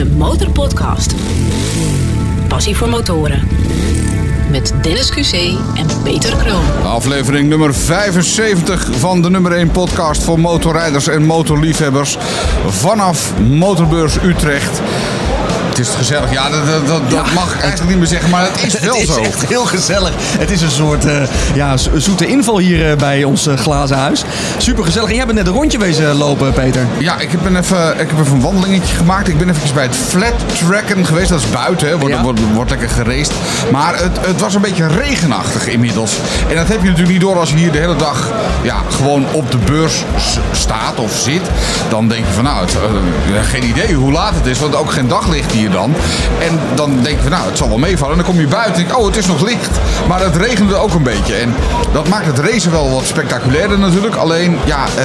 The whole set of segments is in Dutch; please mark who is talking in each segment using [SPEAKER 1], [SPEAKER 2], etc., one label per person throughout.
[SPEAKER 1] de Motorpodcast. Passie voor motoren. Met Dennis QC en Peter Kroon.
[SPEAKER 2] Aflevering nummer 75 van de nummer 1 podcast voor motorrijders en motorliefhebbers. Vanaf Motorbeurs Utrecht. Het is gezellig. Ja, dat, dat, dat, mag ik eigenlijk niet meer zeggen, maar het is wel
[SPEAKER 3] het is
[SPEAKER 2] zo.
[SPEAKER 3] echt heel gezellig. Het is een soort eh, ja, zo- zoete inval hier eh, bij ons eh, glazen huis. Super gezellig. En jij bent net een rondje wezen lopen, Peter.
[SPEAKER 2] Ja, ik heb, een even, ik heb even een wandelingetje gemaakt. Ik ben even bij het flat tracken geweest. Dat is buiten, hè. Wordt,
[SPEAKER 3] Ja.
[SPEAKER 2] wordt, wordt lekker geraced. Maar het, het was een beetje regenachtig inmiddels. En dat heb je natuurlijk niet door als je hier de hele dag ja, gewoon op de beurs staat of zit. Dan denk je van nou, het, geen idee hoe laat het is. Want ook geen daglicht hier dan. En dan denk je van nou, het zal wel meevallen. En dan kom je buiten en denk oh, het is nog licht. Maar het regende ook een beetje. En dat maakt het racen wel wat spectaculairder natuurlijk. Alleen, ja, eh,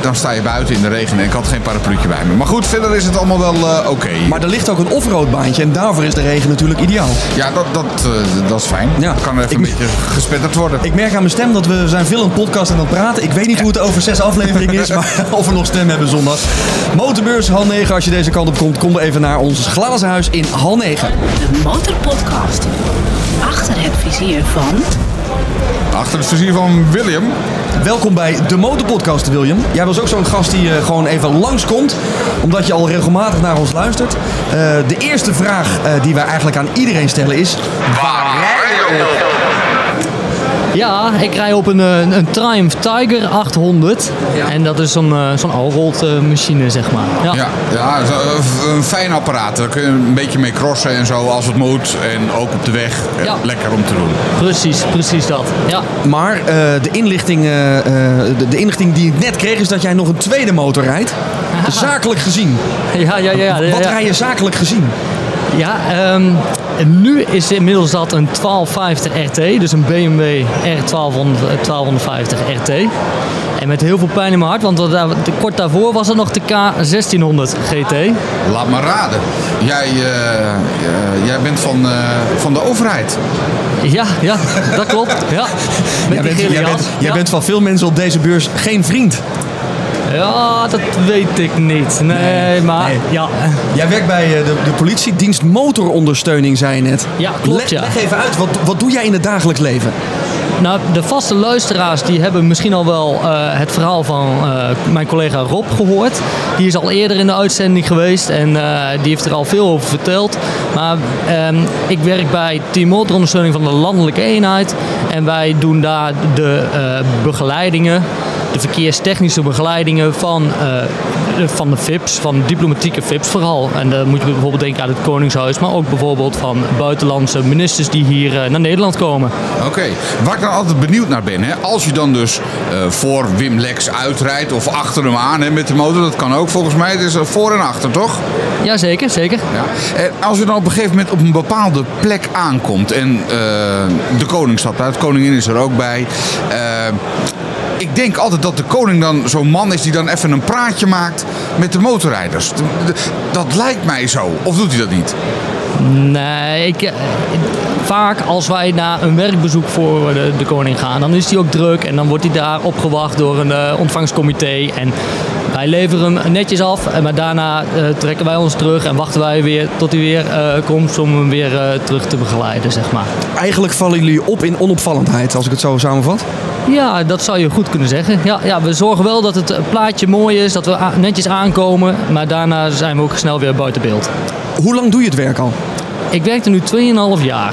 [SPEAKER 2] dan sta je buiten in de regen en ik had geen parapluutje bij me. Maar goed, verder is het allemaal wel eh, oké.
[SPEAKER 3] Maar er ligt ook een offroad baantje en daarvoor is de regen natuurlijk ideaal.
[SPEAKER 2] Ja, dat, dat, eh, dat is fijn.
[SPEAKER 3] Ja.
[SPEAKER 2] Kan er even
[SPEAKER 3] Ik
[SPEAKER 2] een beetje gespetterd worden.
[SPEAKER 3] Ik merk aan mijn stem dat we zijn veel aan het podcasten en aan het praten. Ik weet niet hoe het over zes afleveringen is, maar of we nog stem hebben zondag. Motorbeurs, hal 9. Als je deze kant op komt, kom even naar ons glazen huis in hal 9.
[SPEAKER 1] De Motorpodcast. Achter het vizier van...
[SPEAKER 2] Achter het vizier van William.
[SPEAKER 3] Welkom bij de Motorpodcast, William. Jij was ook zo'n gast die eh, gewoon even langskomt, omdat je al regelmatig naar ons luistert. Eh, de eerste vraag eh, die wij eigenlijk aan iedereen stellen is...
[SPEAKER 2] Waar rij je op?
[SPEAKER 4] Ja, ik rij op een, eh, een Triumph Tiger 800. En dat is zo'n eh, zo'n Allroad eh, machine, zeg maar. Ja.
[SPEAKER 2] Ja, ja zo, eh, een fijn apparaat. Daar kun je een beetje mee crossen en zo als het moet. En ook op de weg.
[SPEAKER 4] Ja.
[SPEAKER 2] Lekker om te doen.
[SPEAKER 4] Precies, precies dat. Ja.
[SPEAKER 3] Maar eh, de, inlichting, eh, eh, de, de inlichting die ik net kreeg is dat jij nog een tweede motor rijdt. Zakelijk gezien.
[SPEAKER 4] Ja, ja, ja. ja,
[SPEAKER 3] Wat
[SPEAKER 4] ja.
[SPEAKER 3] rij je zakelijk gezien?
[SPEAKER 4] Ja, ehm, en nu is inmiddels dat een 1250 RT. Dus een BMW R1200, eh, 1250 RT. En met heel veel pijn in mijn hart, want kort daarvoor was het nog de K1600 GT.
[SPEAKER 2] Laat maar raden. Jij, eh, eh, jij bent van, eh, van de overheid.
[SPEAKER 4] Ja, ja, dat klopt. Ja.
[SPEAKER 3] Jij bent, jij, bent, jij
[SPEAKER 4] Ja.
[SPEAKER 3] bent van veel mensen op deze beurs geen vriend.
[SPEAKER 4] Ja, dat weet ik niet. Nee, maar
[SPEAKER 3] nee.
[SPEAKER 4] ja.
[SPEAKER 3] Jij werkt bij eh, de, de politiedienst motorondersteuning, zei je net.
[SPEAKER 4] Ja, klopt,
[SPEAKER 3] Leg,
[SPEAKER 4] ja.
[SPEAKER 3] leg even uit, wat, wat doe jij in het dagelijks leven?
[SPEAKER 4] Nou, de vaste luisteraars die hebben misschien al wel eh, het verhaal van eh, mijn collega Rob gehoord. Die is al eerder in de uitzending geweest en die heeft er al veel over verteld. Maar ehm, ik werk bij Team Motorondersteuning van de landelijke eenheid. En wij doen daar de begeleidingen, de verkeerstechnische begeleidingen van, eh, de- van de FIPS, van diplomatieke FIPS vooral. En dan moet je bijvoorbeeld denken aan het Koningshuis, maar ook bijvoorbeeld van buitenlandse ministers die hier eh, naar Nederland komen.
[SPEAKER 2] Oké, waar ik dan altijd benieuwd naar ben, hè, als je dan dus eh, voor Wim Lex uitrijdt of achter hem aan hè, met de motor, dat kan ook volgens mij. Het is voor en achter, toch?
[SPEAKER 4] Ja, zeker, zeker.
[SPEAKER 2] Ja. En als je dan op een gegeven moment op een bepaalde plek aankomt en de koning stapt uit, de koningin is er ook bij. Ik denk altijd dat de koning dan zo'n man is die dan even een praatje maakt met de motorrijders. Dat lijkt mij zo. Of doet hij dat niet?
[SPEAKER 4] Nee, ik, eh, vaak als wij naar een werkbezoek voor de, de koning gaan, dan is hij ook druk en dan wordt hij daar opgewacht door een eh, ontvangstcomité. En wij leveren hem netjes af, en maar daarna eh, trekken wij ons terug en wachten wij weer tot hij weer eh, komt om hem weer eh, terug te begeleiden, zeg maar.
[SPEAKER 3] Eigenlijk vallen jullie op in onopvallendheid, als ik het zo samenvat.
[SPEAKER 4] Ja, dat zou je goed kunnen zeggen. Ja, ja, we zorgen wel dat het plaatje mooi is, dat we netjes aankomen, maar daarna zijn we ook snel weer buiten beeld.
[SPEAKER 3] Hoe lang doe je het werk al?
[SPEAKER 4] Ik werkte nu 2,5 jaar.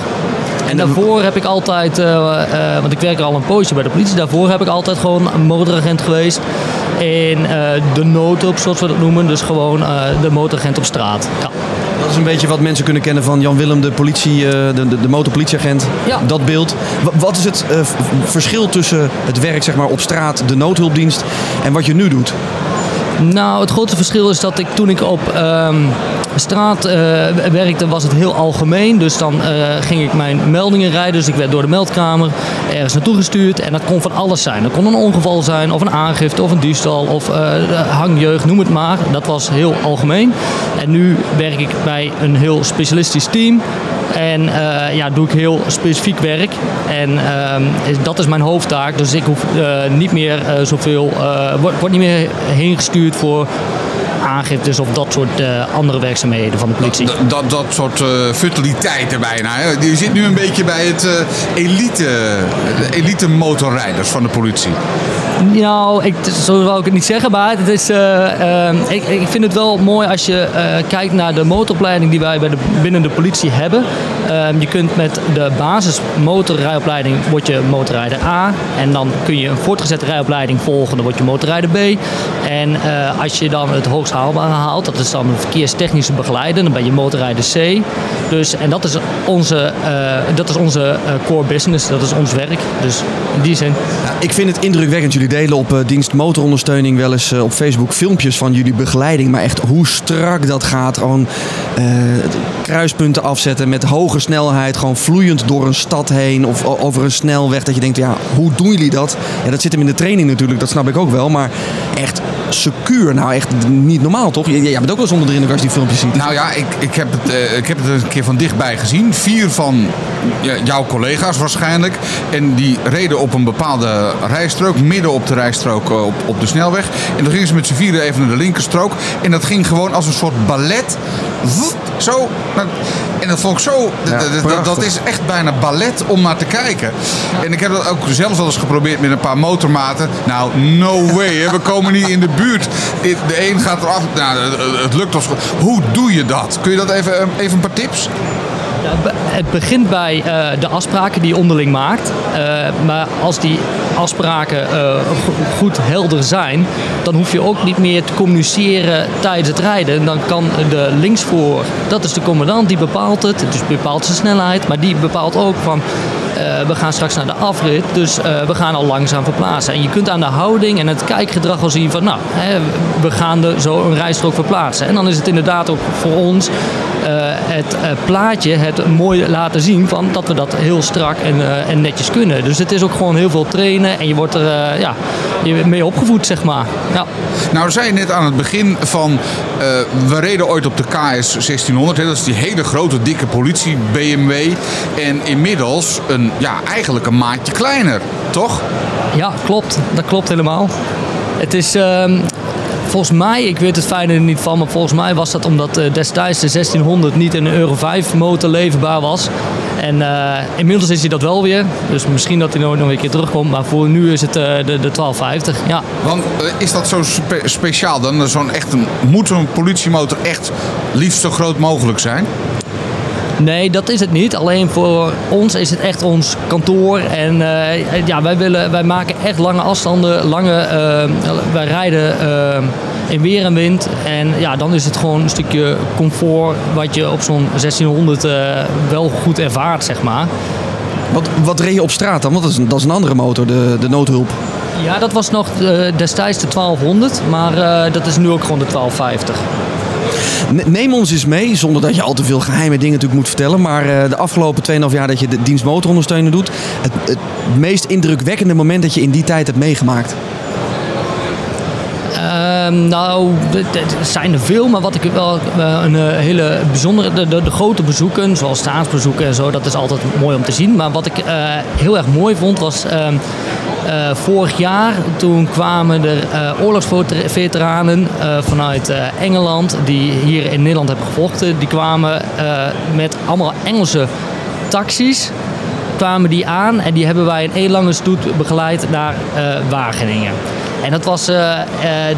[SPEAKER 4] En daarvoor heb ik altijd, eh, eh, want ik werk al een poosje bij de politie, daarvoor heb ik altijd gewoon een motoragent geweest in eh, de noodhulp, zoals we dat noemen. Dus gewoon eh, de motoragent op straat. Ja.
[SPEAKER 3] Dat is een beetje wat mensen kunnen kennen van Jan Willem, de, politie, eh, de, de, de motorpolitieagent.
[SPEAKER 4] Ja.
[SPEAKER 3] Dat beeld. Wa- Wat is het verschil tussen het werk zeg maar, op straat, de noodhulpdienst, en wat je nu doet?
[SPEAKER 4] Nou, het grote verschil is dat ik toen ik op ehm, straat eh, werkte, was het heel algemeen. Dus dan eh, ging ik mijn meldingen rijden. Dus ik werd door de meldkamer ergens naartoe gestuurd. En dat kon van alles zijn. Dat kon een ongeval zijn, of een aangifte, of een diefstal, of eh, hangjeugd, noem het maar. Dat was heel algemeen. En nu werk ik bij een heel specialistisch team. En ja, doe ik heel specifiek werk. En ehm, dat is mijn hoofdtaak. Dus ik hoef niet meer zoveel, word, word niet meer heen gestuurd voor aangiftes of dat soort andere werkzaamheden van de politie.
[SPEAKER 2] Dat, dat, dat soort futiliteiten bijna. Hè? Je zit nu een beetje bij het elite, elite motorrijders van de politie.
[SPEAKER 4] Nou, ik, zo zou ik het niet zeggen, maar het is, ik, ik vind het wel mooi als je kijkt naar de motoropleiding die wij bij de, binnen de politie hebben. Ehm, je kunt met de basis motorrijopleiding word je motorrijder A. En dan kun je een voortgezette rijopleiding volgen, dan word je motorrijder B. En uh, als je dan het hoogst haalbare haalt, dat is dan een verkeerstechnische begeleider, dan ben je motorrijder C. Dus, en dat is onze, uh, dat is onze uh, core business, dat is ons werk. Dus in die zin.
[SPEAKER 3] Ja, ik vind het indrukwekkend. Jullie delen op dienst motorondersteuning wel eens op Facebook filmpjes van jullie begeleiding. Maar echt hoe strak dat gaat. Gewoon kruispunten afzetten met hoge snelheid. Gewoon vloeiend door een stad heen of over een snelweg. Dat je denkt, ja, hoe doen jullie dat? Ja, dat zit hem in de training natuurlijk, dat snap ik ook wel. Maar echt secuur, nou echt niet normaal toch? Jij bent ook wel eens onder de indruk als je die filmpjes ziet.
[SPEAKER 2] Nou ja, ik, ik, heb het, uh, ik heb het een keer van dichtbij gezien. Vier van jouw collega's waarschijnlijk. En die reden op een bepaalde rijstrook, midden op de rijstrook op, op de snelweg. En dan gingen ze met z'n vieren even naar de linkerstrook. En dat ging gewoon als een soort ballet. Zo. En dat vond ik zo. dat, dat, is echt bijna ballet om naar te kijken. En ik heb dat ook zelf wel eens geprobeerd met een paar motormaten. Nou, no way. We komen niet in de buurt. De een gaat eraf. Nou, het lukt ons. Hoe doe je dat? Kun je dat even, even een paar tips?
[SPEAKER 4] het begint bij uh, de afspraken die je onderling maakt. Uh, maar als die afspraken uh, goed helder zijn, dan hoef je ook niet meer te communiceren tijdens het rijden. Dan kan de linksvoor, dat is de commandant, die bepaalt het. Dus bepaalt zijn snelheid, maar die bepaalt ook van we gaan straks naar de afrit, dus we gaan al langzaam verplaatsen. En je kunt aan de houding en het kijkgedrag al zien van, nou, hè, we gaan de, zo een rijstrook verplaatsen. En dan is het inderdaad ook voor ons het plaatje, het mooi laten zien van dat we dat heel strak en, uh, en netjes kunnen. Dus het is ook gewoon heel veel trainen en je wordt er ja, je mee opgevoed, zeg maar. Ja.
[SPEAKER 2] Nou, zei je net aan het begin van, we reden ooit op de KS 1600, hè, dat is die hele grote, dikke politie BMW. En inmiddels een, ja, eigenlijk een maatje kleiner, toch?
[SPEAKER 4] Ja, klopt. Dat klopt helemaal. Het is, uh, Volgens mij, ik weet het fijne niet van, maar volgens mij was dat omdat uh, destijds de 1600 niet in een Euro 5 motor leverbaar was. En uh, inmiddels is hij dat wel weer. Dus misschien dat hij nooit nog een keer terugkomt. Maar voor nu is het uh, de, de 1250. Ja.
[SPEAKER 2] Want is dat zo spe speciaal dan? Zo'n echt een, moet zo'n politiemotor echt liefst zo groot mogelijk zijn?
[SPEAKER 4] Nee, dat is het niet. Alleen voor ons is het echt ons kantoor. En uh, ja, wij, willen, wij maken echt lange afstanden. Lange, uh, wij rijden uh, in weer en wind. En ja, dan is het gewoon een stukje comfort wat je op zo'n 1600 wel goed ervaart, zeg maar.
[SPEAKER 3] Wat, wat reed je op straat dan? Want dat is, dat is een andere motor, de, de noodhulp.
[SPEAKER 4] Ja, dat was nog destijds de 1200. Maar dat is nu ook gewoon de 1250.
[SPEAKER 3] Neem ons eens mee, zonder dat je al te veel geheime dingen natuurlijk moet vertellen. Maar uh, de afgelopen 2,5 jaar dat je de dienst motorondersteunen doet. Het, het meest indrukwekkende moment dat je in die tijd hebt meegemaakt.
[SPEAKER 4] Um, nou, er zijn er veel, maar wat ik wel uh, een uh, hele bijzondere, de, de, grote bezoeken, zoals staatsbezoeken en zo, dat is altijd mooi om te zien. Maar wat ik heel erg mooi vond was ehm, uh, vorig jaar, toen kwamen er uh, oorlogsveteranen uh, vanuit Engeland, die hier in Nederland hebben gevochten, die kwamen met allemaal Engelse taxis kwamen die aan en die hebben wij in één lange stoet begeleid naar Wageningen. En dat was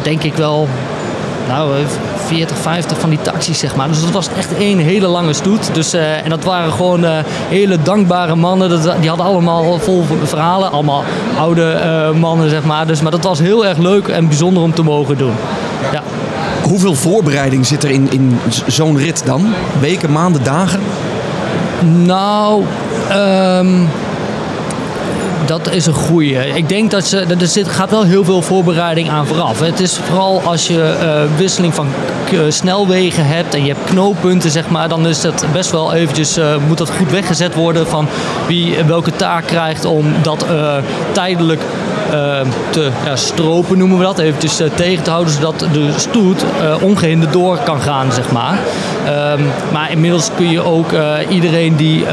[SPEAKER 4] denk ik wel nou, 40, 50 van die taxis, zeg maar. Dus dat was echt één hele lange stoet. Dus, uh, en dat waren gewoon uh, hele dankbare mannen. Dat, die hadden allemaal vol verhalen. Allemaal oude uh, mannen, zeg maar. Dus, maar dat was heel erg leuk en bijzonder om te mogen doen. Ja.
[SPEAKER 3] Hoeveel voorbereiding zit er in, in zo'n rit dan? Weken, maanden, dagen?
[SPEAKER 4] Nou, um, dat is een goeie. Ik denk dat ze, er zit, gaat wel heel veel voorbereiding aan vooraf. Het is vooral als je uh, wisseling van snelwegen hebt en je hebt knooppunten, zeg maar, dan is dat best wel eventjes, uh, moet dat goed weggezet worden van wie welke taak krijgt om dat tijdelijk eh, te ja, stropen, noemen we dat. Eventjes eh, tegen te houden, zodat de stoet eh, ongehinderd door kan gaan, zeg maar. Ehm, maar inmiddels kun je ook eh, iedereen die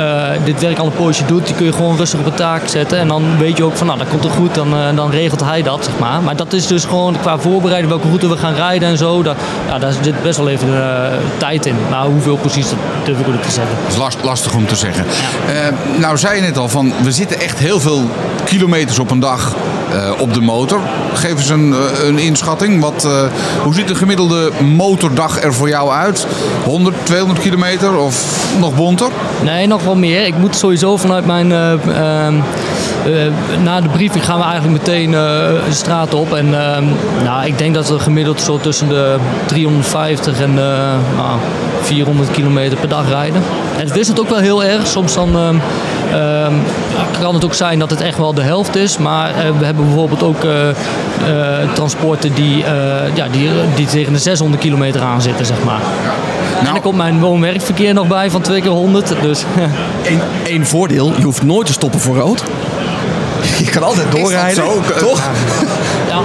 [SPEAKER 4] dit werk al een poosje doet, die kun je gewoon rustig op een taak zetten. En dan weet je ook van, nou, dat komt er goed, dan, dan regelt hij dat, zeg maar. Maar dat is dus gewoon qua voorbereiding, welke route we gaan rijden en zo. Daar, ja, daar zit best wel even tijd in. Maar hoeveel precies, dat durf ik ook niet te zeggen.
[SPEAKER 2] Dat is last, lastig om te zeggen. Nou zei je net al van, we zitten echt heel veel kilometers op een dag op de motor. Geef eens een, eh, een inschatting. Wat, eh, hoe ziet de gemiddelde motordag er voor jou uit? 100, 200 kilometer of nog bonter?
[SPEAKER 4] Nee, nog wel meer. Ik moet sowieso vanuit mijn. eh, ehm, eh, na de briefing gaan we eigenlijk meteen eh, de straat op. En ehm, nou, ik denk dat we gemiddeld zo tussen de 350 en eh, nou, 400 kilometer per dag rijden. En het wisselt ook wel heel erg. Soms dan. Ehm, kan het ook zijn dat het echt wel de helft is. Maar eh, we hebben bijvoorbeeld ook eh, eh, transporten die, eh, ja, die, die tegen de 600 kilometer aan zitten, zeg maar. En
[SPEAKER 2] Nou-
[SPEAKER 4] er komt mijn woon-werkverkeer nog bij van twee keer 100. Dus
[SPEAKER 3] Eén, één voordeel, je hoeft nooit te stoppen voor rood. Je kan altijd doorrijden,
[SPEAKER 2] zo? Eh,
[SPEAKER 3] toch?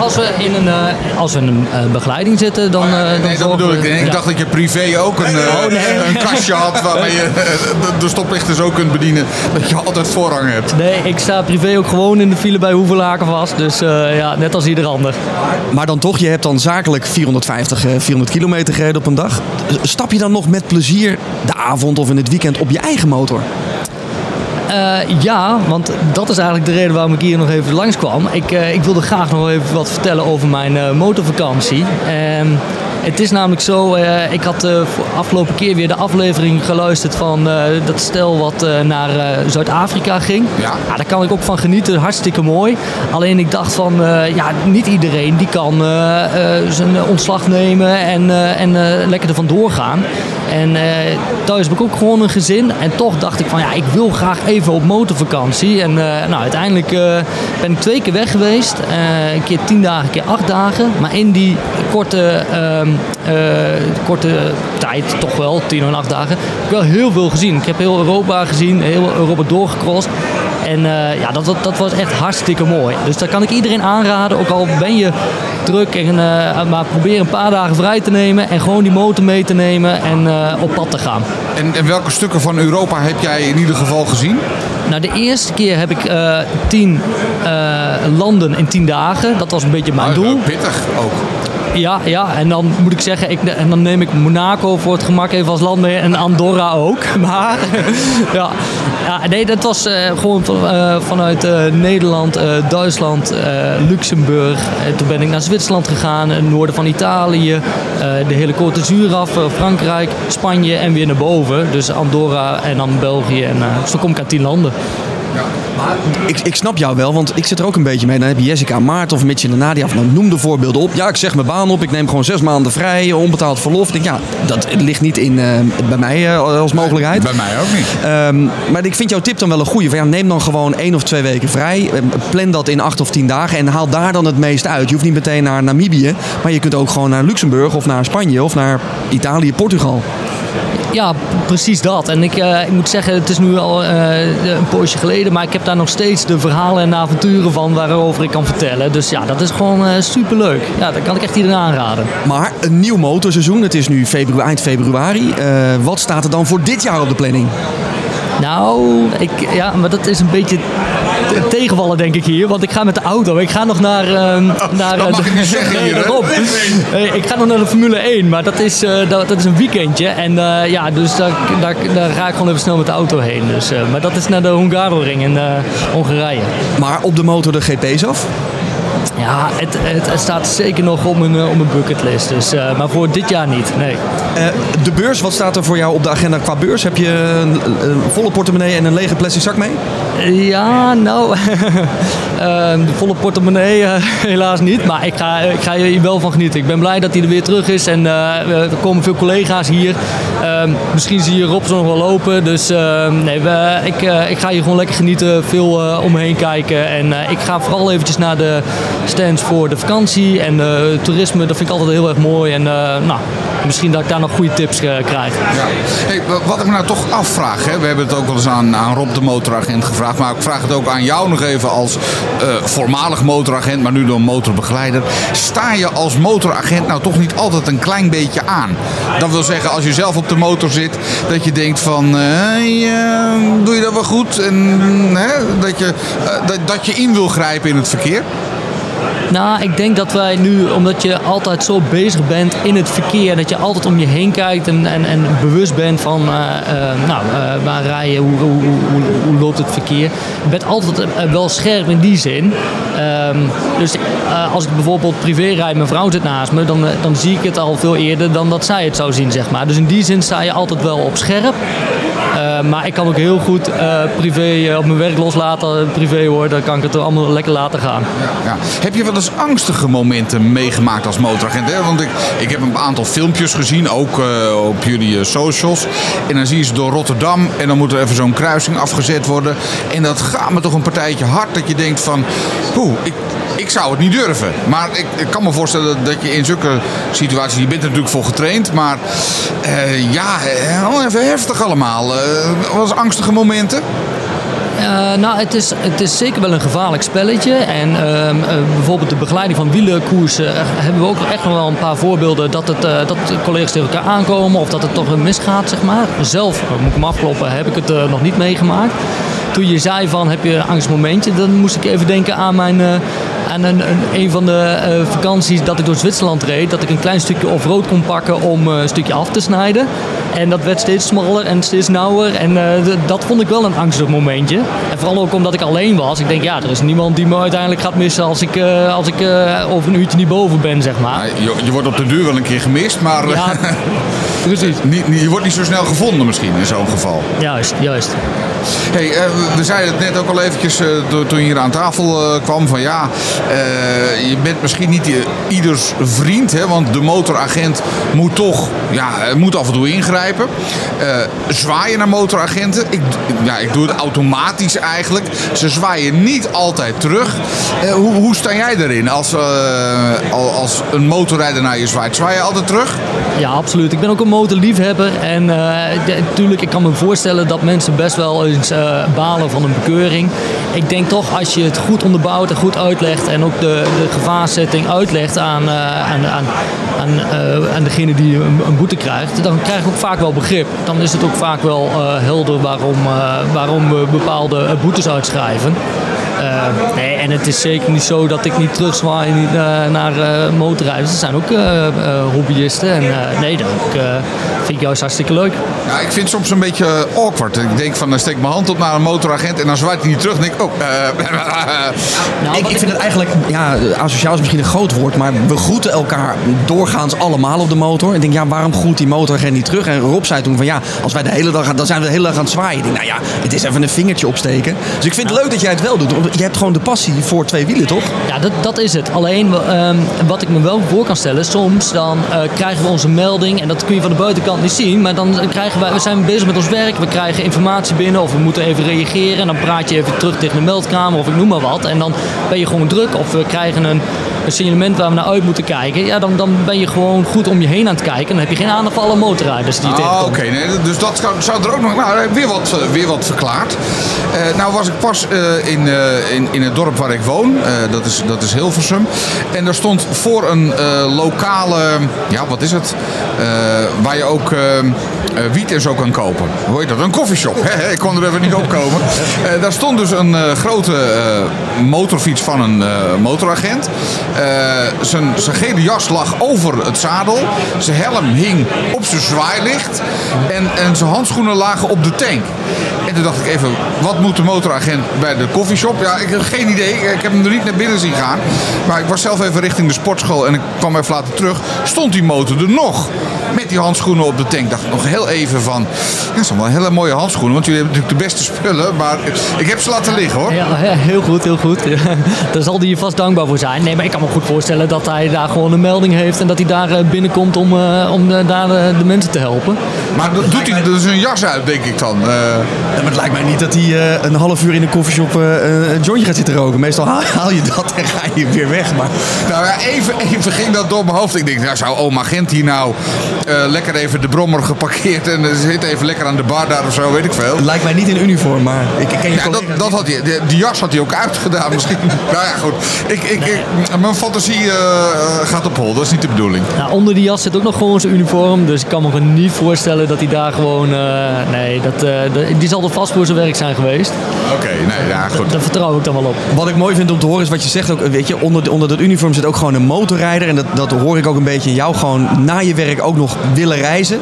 [SPEAKER 4] Als we in een, eh, als we in een eh, begeleiding zitten, dan. eh, dan
[SPEAKER 2] Nee, dat bedoel ik. Ik
[SPEAKER 4] ja.
[SPEAKER 2] dacht dat je privé ook een,
[SPEAKER 4] Oh, nee.
[SPEAKER 2] een kastje had waarmee je de- de stoplichten zo kunt bedienen. Dat je altijd voorrang hebt.
[SPEAKER 4] Nee, ik sta privé ook gewoon in de file bij Hoevelaken vast. Dus eh, ja, net als ieder ander.
[SPEAKER 3] Maar dan toch, je hebt dan zakelijk 450, eh, 400 kilometer gereden op een dag. Stap je dan nog met plezier de avond of in het weekend op je eigen motor?
[SPEAKER 4] Eh, ja, want dat is eigenlijk de reden waarom ik hier nog even langskwam. Ik, eh, ik wilde graag nog even wat vertellen over mijn eh, motorvakantie. Het is namelijk zo, eh, ik had de afgelopen keer weer de aflevering geluisterd van eh, dat stel wat eh, naar eh, Zuid-Afrika ging.
[SPEAKER 2] Ja.
[SPEAKER 4] daar kan ik ook van genieten, hartstikke mooi. Alleen ik dacht van, eh, ja, niet iedereen die kan eh, eh, zijn ontslag nemen en, eh, en eh, lekker er vandoor gaan. En eh, thuis heb ik ook gewoon een gezin. En toch dacht ik van ja, ik wil graag even op motorvakantie. En eh, nou, uiteindelijk eh, ben ik twee keer weg geweest. Eh, een keer tien dagen, een keer acht dagen. Maar in die korte, ehm, eh, korte tijd, toch wel, tien en acht dagen, heb ik wel heel veel gezien. Ik heb heel Europa gezien, heel Europa doorgecrossed. En eh, ja, dat, dat, was echt hartstikke mooi. Dus daar kan ik iedereen aanraden. Ook al ben je druk, en, eh, maar probeer een paar dagen vrij te nemen. En gewoon die motor mee te nemen en eh, op pad te gaan.
[SPEAKER 2] En, en welke stukken van Europa heb jij in ieder geval gezien?
[SPEAKER 4] Nou, de eerste keer heb ik eh, tien eh, landen in tien dagen. Dat was een beetje mijn
[SPEAKER 2] Ah,
[SPEAKER 4] doel.
[SPEAKER 2] Pittig ook.
[SPEAKER 4] Ja, ja, en dan moet ik zeggen, ik, en dan neem ik Monaco voor het gemak even als land mee en Andorra ook. Maar ja, ja nee, dat was eh, gewoon eh, vanuit eh, Nederland, Duitsland, Luxemburg. Eh, toen ben ik naar Zwitserland gegaan, het noorden van Italië, de hele Côte d'Azur af, Frankrijk, Spanje en weer naar boven. Dus Andorra en dan België. En zo kom ik aan tien landen.
[SPEAKER 3] Ik, ik snap jou wel, want ik zit er ook een beetje mee. Dan heb je Jessica Maarten of Mitch en Nadia. Of nou, noem de voorbeelden op. Ja, ik zeg mijn baan op. Ik neem gewoon zes maanden vrij, onbetaald verlof. Ik denk, ja, dat ligt niet in, eh, bij mij eh, als mogelijkheid.
[SPEAKER 2] Bij mij ook niet.
[SPEAKER 3] Ehm, maar ik vind jouw tip dan wel een goede. Van, ja, neem dan gewoon één of twee weken vrij. Eh, Plan dat in acht of tien dagen. En haal daar dan het meeste uit. Je hoeft niet meteen naar Namibië. Maar je kunt ook gewoon naar Luxemburg of naar Spanje of naar Italië, Portugal.
[SPEAKER 4] Ja, precies dat. En ik, eh, ik moet zeggen, het is nu al eh, een poosje geleden, maar ik heb daar nog steeds de verhalen en avonturen van waarover ik kan vertellen. Dus ja, dat is gewoon eh superleuk. Ja, dat kan ik echt iedereen aanraden.
[SPEAKER 3] Maar een nieuw motorseizoen. Het is nu februari, eind februari. Wat staat er dan voor dit jaar op de planning?
[SPEAKER 4] Nou, ik, ja, maar dat is een beetje te- tegenvallen denk ik hier, want ik ga met de auto. Ik ga nog naar... ehm, naar
[SPEAKER 2] dat mag je niet zeggen
[SPEAKER 4] Nee,
[SPEAKER 2] hier, hè?
[SPEAKER 4] daarom. Eh, ik ga nog naar de Formule 1, maar dat is, eh, dat, dat is een weekendje. En eh, ja, dus daar, daar, daar ga ik gewoon even snel met de auto heen. Dus, eh, maar dat is naar de Hungaroring in eh, Hongarije.
[SPEAKER 3] Maar op de motor de GP's af?
[SPEAKER 4] Ja, het, het, het staat zeker nog op mijn, eh, op mijn bucketlist. Dus, eh, maar voor dit jaar niet, nee.
[SPEAKER 3] Eh, de beurs, wat staat er voor jou op de agenda qua beurs? Heb je een, een volle portemonnee en een lege plastic zak mee?
[SPEAKER 4] Ja, nou, eh, de volle portemonnee eh, helaas niet. Maar ik ga, ik ga hier wel van genieten. Ik ben blij dat hij er weer terug is. En eh, er komen veel collega's hier. Eh, misschien zie je Rob zo nog wel lopen. Dus eh, nee, we, ik, eh, ik ga hier gewoon lekker genieten. Veel eh, om me heen kijken. En eh, ik ga vooral eventjes naar de stands voor de vakantie en uh, toerisme. Dat vind ik altijd heel erg mooi. En nou, misschien dat ik daar nog goede tips krijg. Ja.
[SPEAKER 2] Hey, wat ik me nou toch afvraag, hè? we hebben het ook wel eens aan, aan Rob de motoragent gevraagd, maar ik vraag het ook aan jou nog even als voormalig motoragent, maar nu door motorbegeleider. Sta je als motoragent nou toch niet altijd een klein beetje aan? Dat wil zeggen, als je zelf op de motor zit, dat je denkt van, doe je dat wel goed? En hè, dat, je, dat, dat je in wil grijpen in het verkeer?
[SPEAKER 4] Nou, ik denk dat wij nu, omdat je altijd zo bezig bent in het verkeer, dat je altijd om je heen kijkt en, en, en bewust bent van, uh, uh, nou, uh, waar rijden, hoe, hoe, hoe, hoe, loopt het verkeer. Je bent altijd wel scherp in die zin. Um, dus als ik bijvoorbeeld privé rijd, mijn vrouw zit naast me, dan, dan zie ik het al veel eerder dan dat zij het zou zien, zeg maar. Dus in die zin sta je altijd wel op scherp. maar ik kan ook heel goed privé op mijn werk loslaten, privé hoor, dan kan ik het allemaal lekker laten gaan.
[SPEAKER 2] Ja. Heb je wel eens angstige momenten meegemaakt als motoragent? Hè? Want ik, ik heb een aantal filmpjes gezien, ook uh, op jullie uh, socials. En dan zie je ze door Rotterdam en dan moet er even zo'n kruising afgezet worden. En dat gaat me toch een partijtje hard dat je denkt van... Poeh, ik, ik zou het niet durven. Maar ik, ik, kan me voorstellen dat je in zulke situaties... Je bent er natuurlijk voor getraind, maar uh, ja, even heftig allemaal. was angstige momenten?
[SPEAKER 4] Uh, nou, het is, het is zeker wel een gevaarlijk spelletje. En uh, bijvoorbeeld de begeleiding van wielenkoersen uh, hebben we ook echt nog wel een paar voorbeelden dat, het, dat collega's tegen elkaar aankomen of dat het toch misgaat, zeg maar. Zelf, moet ik hem afkloppen, heb ik het nog niet meegemaakt. Toen je zei van heb je een angstmomentje, dan moest ik even denken aan mijn aan een, een, van de vakanties dat ik door Zwitserland reed, dat ik een klein stukje off-road kon pakken om een stukje af te snijden. En dat werd steeds smaller en steeds nauwer. En uh, dat vond ik wel een angstig momentje. En vooral ook omdat ik alleen was. Ik denk, ja, er is niemand die me uiteindelijk gaat missen als ik, als ik over een uurtje niet boven ben, zeg maar.
[SPEAKER 2] Je, je wordt op de duur wel een keer gemist, maar ja, precies. je wordt niet zo snel gevonden misschien in zo'n geval.
[SPEAKER 4] Juist, juist.
[SPEAKER 2] Hey, we zeiden het net ook al eventjes toen je hier aan tafel kwam van ja, je bent misschien niet ieders vriend, hè, want de motoragent moet toch ja, moet af en toe ingrijpen. Zwaaien naar motoragenten. Ik, ja, ik doe het automatisch eigenlijk. Ze zwaaien niet altijd terug. Hoe, hoe sta jij erin als, als een motorrijder naar je zwaait? Zwaai je altijd terug?
[SPEAKER 4] Ja, absoluut. Ik ben ook een motorliefhebber. En natuurlijk, ik kan me voorstellen dat mensen best wel eens balen van een bekeuring. Ik denk toch, als je het goed onderbouwt en goed uitlegt en ook de, de gevaarzetting uitlegt aan, uh, aan, aan, aan, uh, aan degene die een, boete krijgt, dan krijg ik ook vaak wel begrip. Dan is het ook vaak wel helder waarom, waarom we bepaalde boetes uitschrijven. Nee, en het is zeker niet zo dat ik niet terugzwaai naar uh, motorrijders. Er zijn ook hobbyisten. En nee, dat vind ik juist hartstikke leuk.
[SPEAKER 2] Ja, ik vind het soms een beetje awkward. Ik denk van, dan steek ik mijn hand op naar een motoragent en dan zwaait hij niet terug. En denk ik, oh.
[SPEAKER 3] nou, ik, ik vind het eigenlijk, ja, asociaal is misschien een groot woord, maar we groeten elkaar doorgaans allemaal op de motor. Ik denk, ja, waarom groet die motoragent niet terug? En Rob zei toen van, ja, als wij de hele dag, dan zijn we de hele dag aan het zwaaien. Ik denk, nou ja, het is even een vingertje opsteken. Dus ik vind het leuk dat jij het wel doet je hebt gewoon de passie voor twee wielen, toch?
[SPEAKER 4] Ja, dat, dat is het. Alleen um, wat ik me wel voor kan stellen, soms dan uh, krijgen we onze melding en dat kun je van de buitenkant niet zien, maar dan krijgen wij, we zijn bezig met ons werk, we krijgen informatie binnen of we moeten even reageren. En dan praat je even terug tegen de meldkamer of ik noem maar wat. En dan ben je gewoon druk of we krijgen een een signalement waar we naar uit moeten kijken, ja, dan, dan ben je gewoon goed om je heen aan het kijken. Dan heb je geen aandacht voor alle motorrijders die je
[SPEAKER 2] ah, Oké, nee, dus dat zou, zou, er ook nog nou, weer, wat, eh, weer wat verklaard. Uh, nou was ik pas uh, in, uh, in, in het dorp waar ik woon, dat, is, dat is Hilversum. En daar stond voor een lokale, ja wat is het, waar je ook wiet en zo kan kopen. Hoe heet dat? Een koffieshop. ik kon er even niet op komen. daar stond dus een grote motorfiets van een motoragent. Uh, zijn, zijn gele jas lag over het zadel. Zijn helm hing op zijn zwaailicht. En, en zijn handschoenen lagen op de tank. En toen dacht ik even, wat moet de motoragent bij de koffieshop? Ja, ik heb geen idee. Ik heb hem er niet naar binnen zien gaan. Maar ik was zelf even richting de sportschool en ik kwam even later terug. Stond die motor er nog? Met die handschoenen op de tank. dacht ik nog heel even van, ja, dat zijn wel hele mooie handschoenen. Want jullie hebben natuurlijk de beste spullen, maar ik heb ze laten liggen hoor.
[SPEAKER 4] Ja, ja, heel goed, heel goed. Ja, daar zal hij je vast dankbaar voor zijn. Nee, maar ik kan me goed voorstellen dat hij daar gewoon een melding heeft en dat hij daar eh, binnenkomt om, eh, om eh, daar de mensen te helpen.
[SPEAKER 2] Maar dat doet hij dus een jas uit, denk ik dan. Eh,
[SPEAKER 3] Ja, maar het lijkt mij niet dat hij eh, een half uur in een koffieshop eh, een jointje gaat zitten roken. Meestal haal, haal je dat en ga je weer weg. Maar
[SPEAKER 2] nou ja, even, even ging dat door mijn hoofd. Ik denk, nou, zou oma Gent hier nou eh, lekker even de brommer geparkeerd en eh, zit even lekker aan de bar daar of zo, weet ik veel.
[SPEAKER 3] het lijkt mij niet in uniform. Maar ik, ik ken je
[SPEAKER 2] Ja, dat, dat had hij, de, die jas had hij ook uitgedaan misschien. nou ja, goed. Ik, ik, ik, mijn fantasie eh, gaat op hol, dat is niet de bedoeling.
[SPEAKER 4] Nou, onder die jas zit ook nog gewoon zijn uniform. Dus ik kan me gewoon niet voorstellen dat hij daar gewoon... eh, nee, dat, eh, dat- die zal er vast voor zijn werk zijn geweest.
[SPEAKER 2] Oké, nee, ja, goed.
[SPEAKER 4] Daar vertrouw ik dan wel op.
[SPEAKER 3] Wat ik mooi vind om te horen is wat je zegt ook. Weet je, onder, onder dat uniform zit ook gewoon een motorrijder. En dat, dat hoor ik ook een beetje in jou. Gewoon na je werk ook nog willen reizen.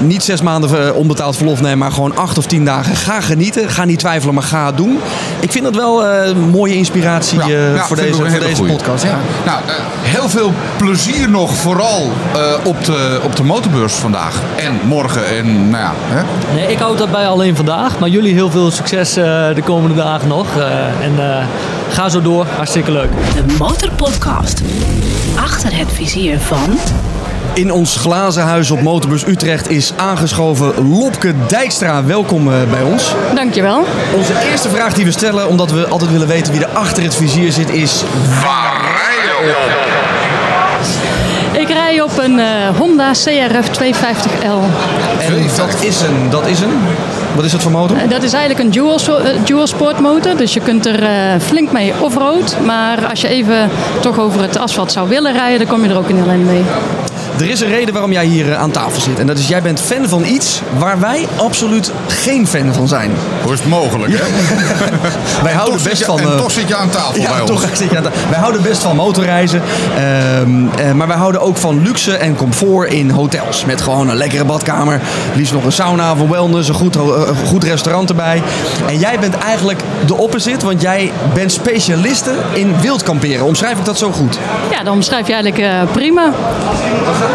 [SPEAKER 3] Niet zes maanden eh, onbetaald verlof nemen, maar gewoon acht of tien dagen. Ga genieten. Ga niet twijfelen, maar ga het doen. Ik vind dat wel eh, een mooie inspiratie
[SPEAKER 2] Ja,
[SPEAKER 3] eh,
[SPEAKER 2] ja,
[SPEAKER 3] voor deze, voor deze
[SPEAKER 2] goeie.
[SPEAKER 3] podcast. Ja.
[SPEAKER 2] Nou, eh, heel veel plezier nog, vooral eh, op, de, op de motorbeurs vandaag. En morgen en, nou ja, hè?
[SPEAKER 4] Nee, ik houd daarbij alleen vandaag. Maar jullie heel veel succes eh, de komende dagen nog. Eh, en eh, ga zo door. Hartstikke leuk.
[SPEAKER 1] De Motorpodcast. Achter het vizier van...
[SPEAKER 3] In ons glazen huis op Motorbus Utrecht is aangeschoven Lopke Dijkstra. Welkom eh, bij ons.
[SPEAKER 5] Dankjewel.
[SPEAKER 3] Onze eerste vraag die we stellen, omdat we altijd willen weten wie er achter het vizier zit, is...
[SPEAKER 2] Waar rij je op?
[SPEAKER 5] Ik rij op een eh, Honda CRF 250L.
[SPEAKER 3] En dat is een, dat is een... Wat is dat voor motor?
[SPEAKER 5] Eh, Dat is eigenlijk een dual, dual sport motor, dus je kunt er flink mee offroad. Maar als je even toch over het asfalt zou willen rijden, dan kom je er ook een heel mee.
[SPEAKER 3] Er is een reden waarom jij hier eh, aan tafel zit. En dat is, jij bent fan van iets waar wij absoluut geen fan van zijn.
[SPEAKER 2] Hoe is het mogelijk, hè?
[SPEAKER 3] Wij houden
[SPEAKER 2] Toch zit
[SPEAKER 3] best
[SPEAKER 2] je-
[SPEAKER 3] van...
[SPEAKER 2] en
[SPEAKER 3] eh,
[SPEAKER 2] toch zit je aan tafel bij
[SPEAKER 3] Ja,
[SPEAKER 2] ons.
[SPEAKER 3] toch zit je aan ta- Wij houden best van motorreizen. ehm, eh, maar wij houden ook van luxe en comfort in hotels. Met gewoon een lekkere badkamer. Liefst nog een sauna voor wellness. Een goed, een goed restaurant erbij. En jij bent eigenlijk de opposite. Want jij bent specialiste in wildkamperen. Omschrijf ik dat zo goed?
[SPEAKER 5] Ja, dan omschrijf je eigenlijk eh, prima.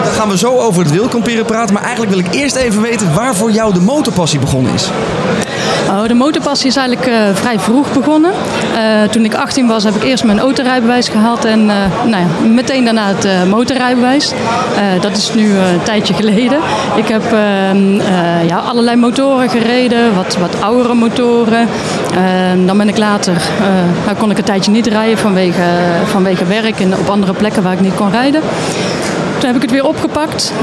[SPEAKER 3] Dan gaan we zo over het wildkamperen praten. Maar eigenlijk wil ik eerst even weten waar voor jou de motorpassie begonnen is.
[SPEAKER 5] Oh, de motorpassie is eigenlijk eh, vrij vroeg begonnen. Eh, toen ik 18 was, heb ik eerst mijn autorijbewijs gehaald en eh, nou ja, meteen daarna het motorrijbewijs. Dat is nu een tijdje geleden. Ik heb ehm, eh, ja, allerlei motoren gereden, wat, wat oudere motoren. Ehm, dan ben ik later, nou kon ik een tijdje niet rijden vanwege, vanwege werk en op andere plekken waar ik niet kon rijden. Toen heb ik het weer opgepakt,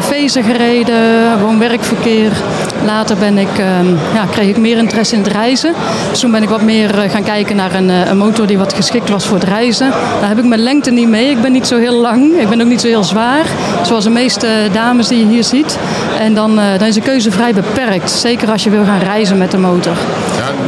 [SPEAKER 5] feesten gereden, gewoon werkverkeer. Later ben ik, ehm, ja, kreeg ik meer interesse in het reizen. Dus toen ben ik wat meer eh, gaan kijken naar een, eh, een motor die wat geschikt was voor het reizen. Daar heb ik mijn lengte niet mee. Ik ben niet zo heel lang. Ik ben ook niet zo heel zwaar. Zoals de meeste dames die je hier ziet. En dan, dan is de keuze vrij beperkt. Zeker als je wil gaan reizen met de motor.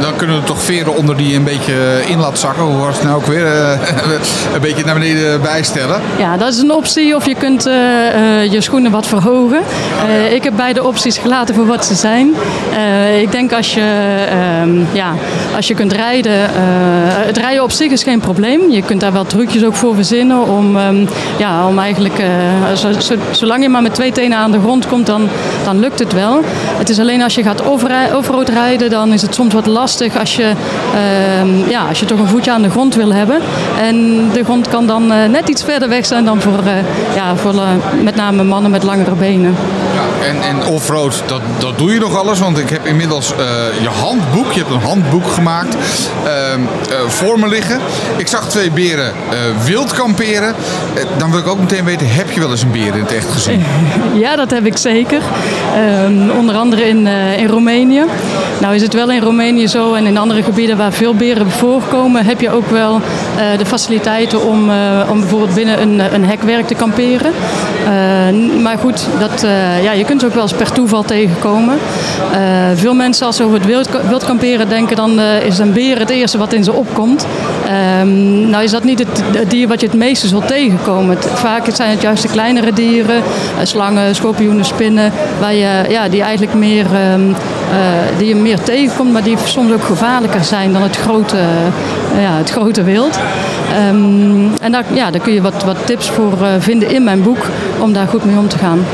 [SPEAKER 2] Dan kunnen we toch veren onder die een beetje in laat zakken. Hoe was het nou ook weer? Eh, een beetje naar beneden bijstellen.
[SPEAKER 5] Ja, dat is een optie. Of je kunt eh, eh, je schoenen wat verhogen. Eh, ik heb beide opties gelaten voor wat ze zijn. Eh, ik denk als je, ehm, ja, als je kunt rijden. eh, het rijden op zich is geen probleem. Je kunt daar wel trucjes ook voor verzinnen. Om, ehm, ja, om eigenlijk, eh, zo, zo- zolang je maar met twee tenen aan de grond komt, dan, dan lukt het wel. Het is alleen als je gaat offroad rijden, dan is het soms wat lastig als je, ehm, ja, als je toch een voetje aan de grond wil hebben. En de grond kan dan eh, net iets verder weg zijn dan voor, eh, ja, voor eh, met name mannen met langere benen.
[SPEAKER 2] En, en offroad, dat, dat doe je nog alles. Want ik heb inmiddels eh, je handboek, je hebt een handboek gemaakt, ehm, eh, voor me liggen. Ik zag twee beren eh, wild kamperen. Dan wil ik ook meteen weten, heb je wel eens een beer in het echt gezien?
[SPEAKER 5] Ja, dat heb ik zeker. Ehm, onder andere in, in Roemenië. Nou is het wel in Roemenië zo en in andere gebieden waar veel beren voorkomen, heb je ook wel de faciliteiten om, om bijvoorbeeld binnen een, een hekwerk te kamperen. Eh, maar goed, dat, eh, ja, je kunt ze ook wel eens per toeval tegenkomen. Eh, veel mensen als ze over het wild, kamperen denken, dan is een beer het eerste wat in ze opkomt. Ehm, nou is dat niet het, dier wat je het meeste zult tegenkomen. Vaak zijn het juist de kleinere dieren, slangen, schorpioenen, spinnen, waar je, ja, die eigenlijk meer, ehm, eh, die je meer tegenkomt, maar die soms ook gevaarlijker zijn dan het grote, ja, het grote wild. Ehm, en daar, ja, daar kun je wat, wat tips voor eh, vinden in mijn boek om daar goed mee om te gaan.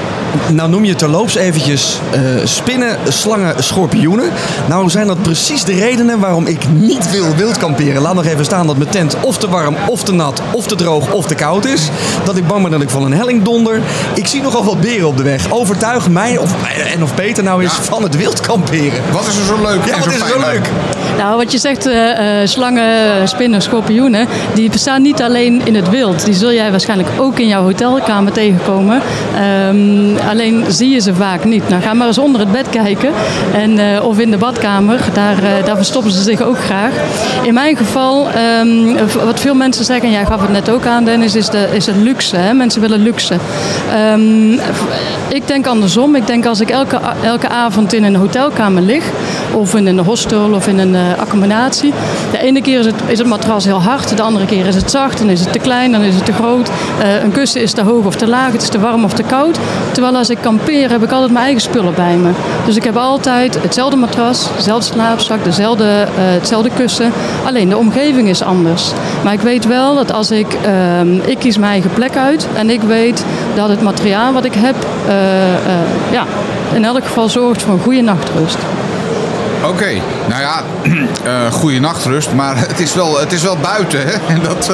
[SPEAKER 3] nou noem je terloops eventjes eh, spinnen, slangen, schorpioenen. Nou zijn dat precies de redenen waarom ik niet wil wild kamperen. Laat nog even staan dat mijn tent of te warm, of te nat, of te droog, of te koud is. Dat ik bang ben dat ik van een helling donder. Ik zie nogal wat beren op de weg. Overtuig mij, of, en of Peter nou is, van het wild kamperen.
[SPEAKER 2] Wat is er zo leuk?
[SPEAKER 3] Ja,
[SPEAKER 2] en
[SPEAKER 3] wat
[SPEAKER 2] zo
[SPEAKER 3] is er zo
[SPEAKER 2] aan?
[SPEAKER 3] leuk?
[SPEAKER 5] Nou, wat je zegt, eh, eh, slangen, spinnen, schorpioenen, die bestaan niet alleen in het wild. Die zul jij waarschijnlijk ook in jouw hotelkamer tegenkomen. Ehm, alleen zie je ze vaak niet. Nou, ga maar eens onder het bed kijken. En, eh, of in de badkamer, daar, daar verstoppen ze zich ook graag. In mijn geval, ehm, wat veel mensen zeggen, en jij gaf het net ook aan Dennis, is de, is de luxe. Hè? Mensen willen luxe. Ehm, ik denk andersom. Ik denk als ik elke, elke avond in een hotelkamer lig, of in een hostel of in een eh, accommodatie. De ene keer is het, is het matras heel hard, de andere keer is het zacht, dan is het te klein, dan is het te groot. Eh, een kussen is te hoog of te laag, het is te warm of te koud. Terwijl als ik kampeer heb ik altijd mijn eigen spullen bij me. Dus ik heb altijd hetzelfde matras, dezelfde slaapzak, dezelfde, eh, hetzelfde kussen. Alleen de omgeving is anders. Maar ik weet wel dat als ik, ehm, ik kies mijn eigen plek uit en ik weet dat het materiaal wat ik heb, eh, eh, ja, in elk geval zorgt voor een goede nachtrust.
[SPEAKER 2] Oké, nou ja, eh goede nachtrust, maar het is wel, het is wel buiten. Hè? En dat,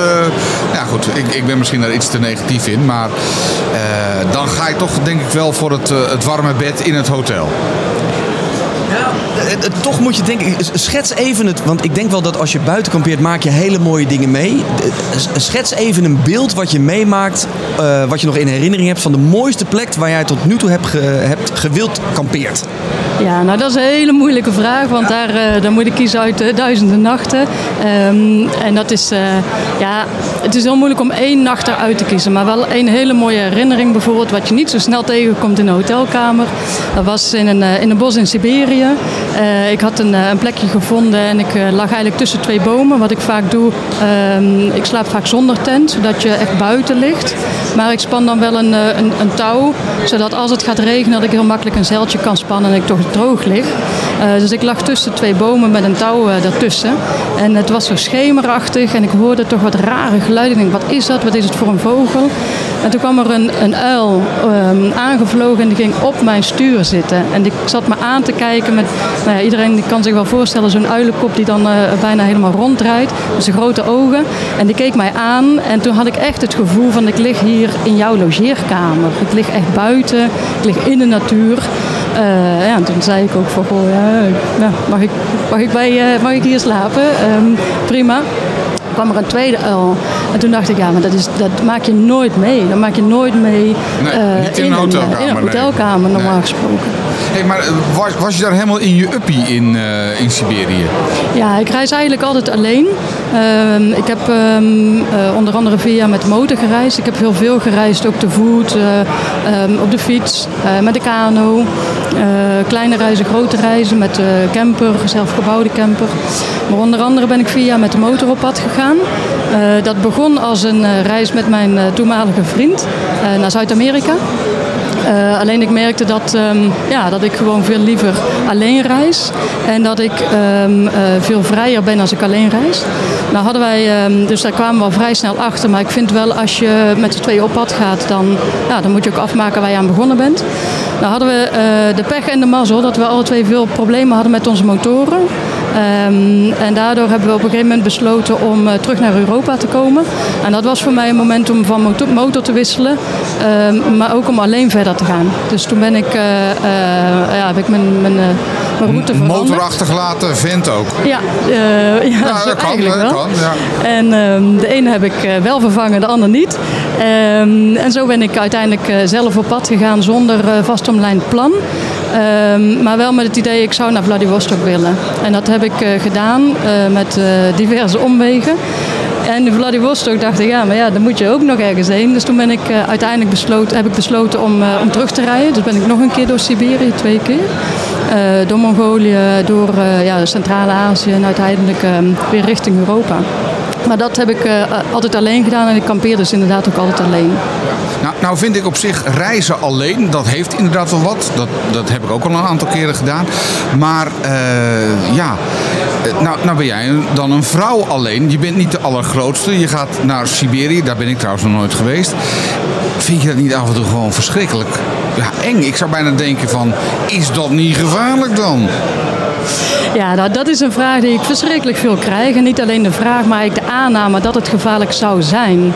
[SPEAKER 2] ja goed, ik, ik ben misschien daar iets te negatief in, maar dan ga ik toch denk ik wel voor het, het warme bed in het hotel.
[SPEAKER 3] Eh, eh, Toch moet je denken, s- schets even het, want ik denk wel dat als je buiten kampeert maak je hele mooie dingen mee. Eh, Schets even een beeld wat je meemaakt, eh, wat je nog in herinnering hebt van de mooiste plek waar jij tot nu toe hebt, hebt gewild kampeerd.
[SPEAKER 5] Ja, nou dat is een hele moeilijke vraag, want daar, daar moet ik kiezen uit eh, duizenden nachten. Ehm, en dat is, eh, ja, het is heel moeilijk om één nacht eruit te kiezen, maar wel een hele mooie herinnering bijvoorbeeld, wat je niet zo snel tegenkomt in een hotelkamer. Dat was in een, in een bos in Siberië. Ik had een, een plekje gevonden en ik lag eigenlijk tussen twee bomen. Wat ik vaak doe, ehm, ik slaap vaak zonder tent, zodat je echt buiten ligt. Maar ik span dan wel een, een, een touw, zodat als het gaat regenen, dat ik heel makkelijk een zeiltje kan spannen en ik toch droog lig. Eh, dus ik lag tussen twee bomen met een touw eh, daartussen. En het was zo schemerachtig en ik hoorde toch wat rare geluiden. Ik denk, wat is dat? Wat is het voor een vogel? En toen kwam er een, een uil ehm, aangevlogen en die ging op mijn stuur zitten. En die zat me aan te kijken met, nou ja, iedereen kan zich wel voorstellen, zo'n uilenkop die dan eh, bijna helemaal ronddraait. Met zijn grote ogen. En die keek mij aan en toen had ik echt het gevoel van ik lig hier in jouw logeerkamer. Ik lig echt buiten, ik lig in de natuur. Eh, ja, en toen zei ik ook van, goh, ja, mag, ik, mag, ik bij, eh, mag ik hier slapen? Ehm, prima kwam er een tweede uil. En toen dacht ik, ja, maar dat, is, dat maak je nooit mee. Dat maak je nooit mee
[SPEAKER 2] Nee,
[SPEAKER 5] eh,
[SPEAKER 2] niet in een hotelkamer,
[SPEAKER 5] in een hotelkamer, normaal
[SPEAKER 2] Nee.
[SPEAKER 5] gesproken.
[SPEAKER 2] Hey, maar eh, was, was je daar helemaal in je uppie in, eh, in Siberië?
[SPEAKER 5] Ja, ik reis eigenlijk altijd alleen. Ehm, ik heb ehm, eh, onder andere jaar met de motor gereisd. Ik heb heel veel gereisd, ook te voet, eh, ehm, op de fiets, met de kano. Kleine reizen, grote reizen met camper, zelfgebouwde camper. Maar onder andere ben ik vier met de motor op pad gegaan. Dat begon als een reis met mijn toenmalige vriend naar Zuid-Amerika. Eh, alleen ik merkte dat, ehm, ja, dat ik gewoon veel liever alleen reis. En dat ik ehm, eh, veel vrijer ben als ik alleen reis. Nou hadden wij, ehm, dus daar kwamen we al vrij snel achter. Maar ik vind wel als je met z'n tweeën op pad gaat, dan, ja, dan moet je ook afmaken waar je aan begonnen bent. Nou hadden we eh, de pech en de mazzel dat we alle twee veel problemen hadden met onze motoren. Ehm, en daardoor hebben we op een gegeven moment besloten om eh, terug naar Europa te komen. En dat was voor mij een moment om van motor, motor te wisselen, ehm, maar ook om alleen verder te gaan. Dus toen ben ik, eh, eh, ja, heb ik mijn, mijn, mijn route veranderd.
[SPEAKER 2] Motor achtergelaten, vent ook.
[SPEAKER 5] Ja, ja,
[SPEAKER 2] Ja, dat kan, dat
[SPEAKER 5] wel.
[SPEAKER 2] kan, ja.
[SPEAKER 5] En ehm, de ene heb ik wel vervangen, de ander niet. En zo ben ik uiteindelijk zelf op pad gegaan zonder vastomlijnd plan. Ehm, maar wel met het idee, ik zou naar Vladivostok willen. En dat heb ik eh, gedaan eh, met eh, diverse omwegen. En in Vladivostok dacht ik, ja, maar ja, dan moet je ook nog ergens heen. Dus toen ben ik uiteindelijk besloten, heb ik besloten om, om terug te rijden. Dus ben ik nog een keer door Siberië, twee keer. Door Mongolië, door ja, Centraal-Azië en uiteindelijk ehm, weer richting Europa. Maar dat heb ik eh, altijd alleen gedaan en ik kampeer dus inderdaad ook altijd alleen.
[SPEAKER 2] Nou, nou vind ik op zich reizen alleen, dat heeft inderdaad wel wat. Dat, dat heb ik ook al een aantal keren gedaan. Maar eh, ja, eh, nou, nou ben jij dan een vrouw alleen. Je bent niet de allergrootste. Je gaat naar Siberië, daar ben ik trouwens nog nooit geweest. Vind je dat niet af en toe gewoon verschrikkelijk? ja, eng. Ik zou bijna denken van, is dat niet gevaarlijk dan?
[SPEAKER 5] Ja, nou, dat is een vraag die ik verschrikkelijk veel krijg. En niet alleen de vraag, maar ik de aanname dat het gevaarlijk zou zijn.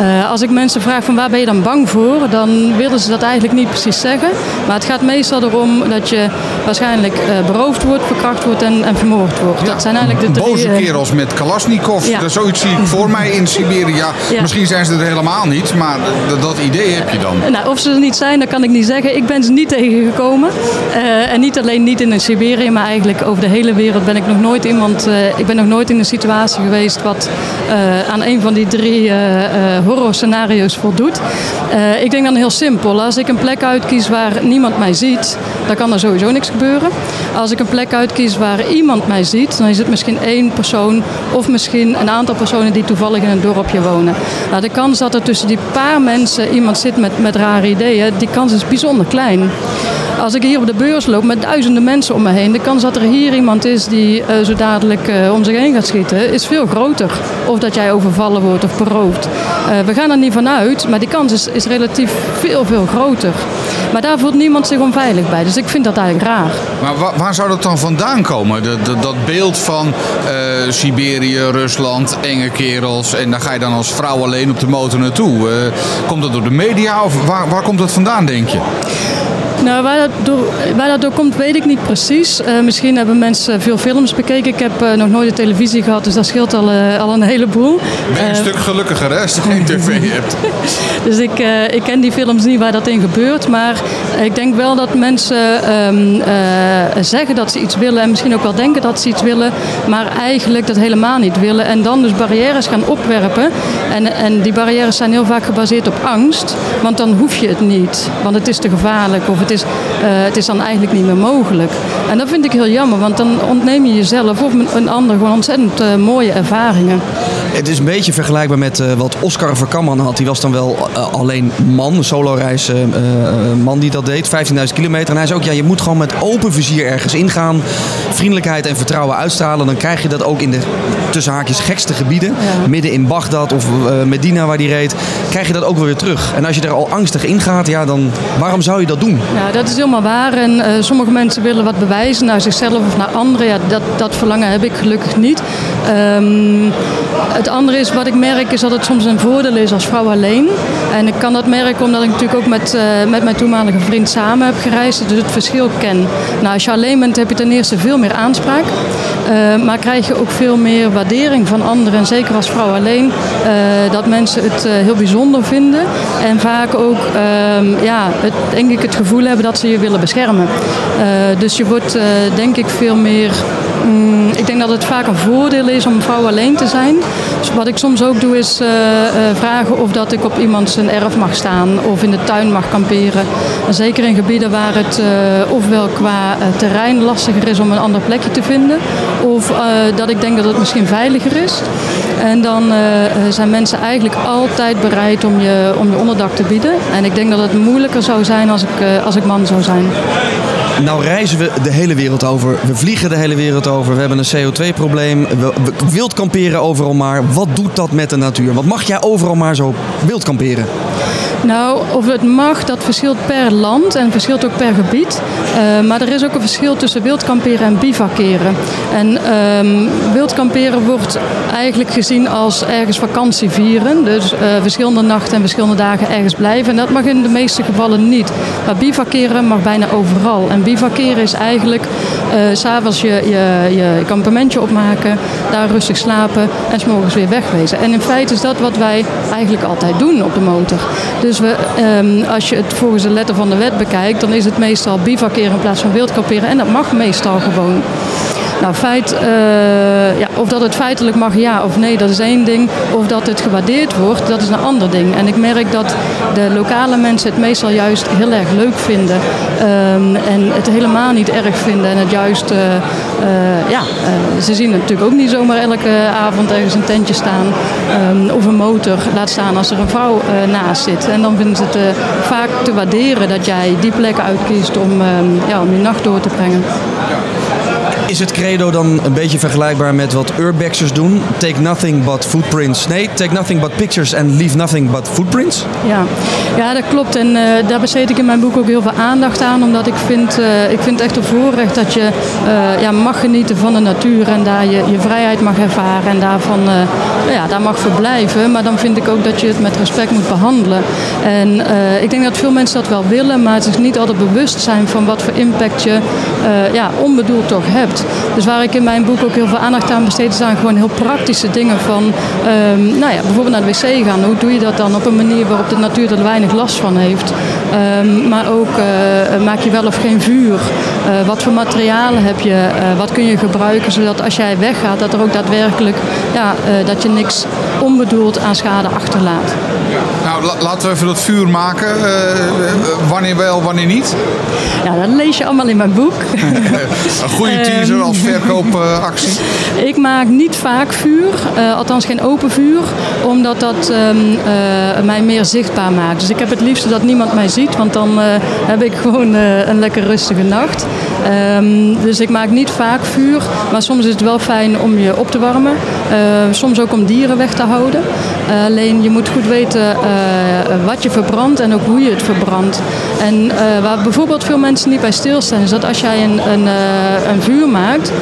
[SPEAKER 5] Uh, als ik mensen vraag van waar ben je dan bang voor, dan willen ze dat eigenlijk niet precies zeggen. Maar het gaat meestal erom dat je waarschijnlijk uh, beroofd wordt, verkracht wordt en, en vermoord wordt. Ja, dat zijn eigenlijk de drie...
[SPEAKER 2] Boze kerels met Kalashnikov, ja. zoiets zie ik voor mij in Siberië. Ja, Misschien zijn ze er helemaal niet, maar dat, dat idee heb je dan.
[SPEAKER 5] Nou, of ze er niet zijn, dat kan ik niet zeggen. Ik ben ze niet tegengekomen. Uh, en niet alleen niet in Siberië, maar eigenlijk over de hele hele wereld ben ik nog nooit iemand. Uh, ik ben nog nooit in een situatie geweest wat uh, aan een van die drie uh, horrorscenario's voldoet. ik denk dan heel simpel. Als ik een plek uitkies waar niemand mij ziet, dan kan er sowieso niks gebeuren. Als ik een plek uitkies waar iemand mij ziet, dan is het misschien één persoon of misschien een aantal personen die toevallig in een dorpje wonen. Nou, de kans dat er tussen die paar mensen iemand zit met, met rare ideeën, die kans is bijzonder klein. Als ik hier op de beurs loop met duizenden mensen om me heen, de kans dat er hier iemand is die uh, zo dadelijk uh, om zich heen gaat schieten, is veel groter. Of dat jij overvallen wordt of beroofd. Uh, we gaan er niet vanuit, maar die kans is, is relatief veel, veel groter. Maar daar voelt niemand zich onveilig bij. Dus ik vind dat eigenlijk raar.
[SPEAKER 2] Maar waar, waar zou dat dan vandaan komen? Dat, dat beeld van Siberië, Rusland, enge kerels. En daar ga je dan als vrouw alleen op de motor naartoe. komt dat door de media of waar, waar komt dat vandaan, denk je?
[SPEAKER 5] Nou, waar dat, door, waar dat door komt, weet ik niet precies. Uh, misschien hebben mensen veel films bekeken. Ik heb uh, nog nooit de televisie gehad, dus dat scheelt al, uh, al een heleboel.
[SPEAKER 2] Ben een stuk gelukkiger hè, als je geen tv hebt.
[SPEAKER 5] dus ik, ik ken die films niet waar dat in gebeurt. Maar ik denk wel dat mensen um, zeggen dat ze iets willen. En misschien ook wel denken dat ze iets willen. Maar eigenlijk dat helemaal niet willen. En dan dus barrières gaan opwerpen. En, en die barrières zijn heel vaak gebaseerd op angst. Want dan hoef je het niet. Want het is te gevaarlijk of het is, uh, het is dan eigenlijk niet meer mogelijk. En dat vind ik heel jammer, want dan ontneem je jezelf of een ander gewoon ontzettend uh, mooie ervaringen.
[SPEAKER 3] Het is een beetje vergelijkbaar met uh, wat Oscar Verkamman had. Die was dan wel alleen man, een solo-reis man die dat deed, 15.000 kilometer. En hij zei ook, ja, je moet gewoon met open vizier ergens ingaan. Vriendelijkheid en vertrouwen uitstralen. Dan krijg je dat ook in de tussen haakjes gekste gebieden. Ja. Midden in Bagdad of Medina waar die reed. Krijg je dat ook wel weer terug. En als je er al angstig in gaat, ja, dan waarom zou je dat doen?
[SPEAKER 5] Ja, dat is helemaal waar. En sommige mensen willen wat bewijzen naar zichzelf of naar anderen. Ja, dat, dat verlangen heb ik gelukkig niet. Um, het andere is, wat ik merk, is dat het soms een voordeel is als vrouw alleen. En ik kan dat merken omdat ik natuurlijk ook met, uh, met mijn toenmalige vriend samen heb gereisd. Dus het verschil ken. Nou, als je alleen bent, heb je ten eerste veel meer aanspraak. Uh, maar krijg je ook veel meer waardering van anderen. En zeker als vrouw alleen, uh, dat mensen het heel bijzonder vinden. En vaak ook, ehm, ja, het, denk ik, het gevoel hebben dat ze je willen beschermen. Dus je wordt denk ik veel meer. Um, ik denk dat het vaak een voordeel is om vrouw alleen te zijn. Dus wat ik soms ook doe is uh, vragen of dat ik op iemand zijn erf mag staan of in de tuin mag kamperen. En zeker in gebieden waar het ofwel qua terrein lastiger is om een ander plekje te vinden. Of dat ik denk dat het misschien veiliger is. En dan zijn mensen eigenlijk altijd bereid om je, om je onderdak te bieden. En ik denk dat het moeilijker zou zijn als ik, als ik man zou zijn.
[SPEAKER 3] Nou reizen we de hele wereld over. We vliegen de hele wereld over. We hebben een CO2-probleem. We, we wild kamperen overal maar. Wat doet dat met de natuur? Wat mag jij overal maar zo wild kamperen?
[SPEAKER 5] Nou, of het mag, dat verschilt per land en verschilt ook per gebied. Uh, maar er is ook een verschil tussen wildkamperen en bivakeren. En um, wildkamperen wordt eigenlijk gezien als ergens vakantie vieren. Dus uh, verschillende nachten en verschillende dagen ergens blijven. En dat mag in de meeste gevallen niet. Maar bivakeren mag bijna overal. En bivakeren is eigenlijk uh, s'avonds je, je, je kampementje opmaken, daar rustig slapen en s'morgens weer wegwezen. En in feite is dat wat wij eigenlijk altijd doen op de motor. Dus we, um, als je het volgens de letter van de wet bekijkt, dan is het meestal bivakeren in plaats van wildkamperen. En dat mag meestal gewoon. Nou, feit, uh, ja, of dat het feitelijk mag ja of nee, dat is één ding. Of dat het gewaardeerd wordt, dat is een ander ding. En ik merk dat de lokale mensen het meestal juist heel erg leuk vinden. Um, en het helemaal niet erg vinden. En het juist, uh, uh, ja, ze zien natuurlijk ook niet zomaar elke avond ergens een tentje staan. Um, of een motor, laat staan als er een vrouw naast zit. En dan vinden ze het vaak te waarderen dat jij die plek uitkiest om, um, ja, om je nacht door te brengen.
[SPEAKER 3] Is het credo dan een beetje vergelijkbaar met wat urbexers doen? Take nothing but footprints. Nee, take nothing but pictures and leave nothing but footprints?
[SPEAKER 5] Ja, ja dat klopt. En eh, daar besteed ik in mijn boek ook heel veel aandacht aan. Omdat ik vind, eh, ik vind echt een voorrecht dat je eh, ja, mag genieten van de natuur. En daar je, je vrijheid mag ervaren. En daarvan, eh, ja, daar mag verblijven. Maar dan vind ik ook dat je het met respect moet behandelen. En ik denk dat veel mensen dat wel willen. Maar het is niet altijd bewust zijn van wat voor impact je ja, onbedoeld toch hebt. Dus waar ik in mijn boek ook heel veel aandacht aan besteed, zijn gewoon heel praktische dingen. Van ehm, nou ja, bijvoorbeeld naar de wc gaan. Hoe doe je dat dan op een manier waarop de natuur er weinig last van heeft? Ehm, maar ook eh, maak je wel of geen vuur? Eh, wat voor materialen heb je? Eh, wat kun je gebruiken zodat als jij weggaat, dat er ook daadwerkelijk ja, dat je niks onbedoeld aan schade achterlaat.
[SPEAKER 2] Nou, la- laten we even dat vuur maken. Eh, eh, wanneer wel, wanneer niet?
[SPEAKER 5] Ja, dat lees je allemaal in mijn boek.
[SPEAKER 2] Een goede teaser als verkoopactie.
[SPEAKER 5] Ik maak niet vaak vuur, eh, althans geen open vuur, omdat dat ehm, eh, mij meer zichtbaar maakt. Dus ik heb het liefst dat niemand mij ziet, want dan heb ik gewoon een lekker rustige nacht. Ehm, dus ik maak niet vaak vuur, maar soms is het wel fijn om je op te warmen. Soms ook om dieren weg te houden. Alleen je moet goed weten eh, wat je verbrandt en ook hoe je het verbrandt. En eh, waar bijvoorbeeld veel mensen niet bij stilstaan, is dat als jij een, een, eh, een vuur maakt,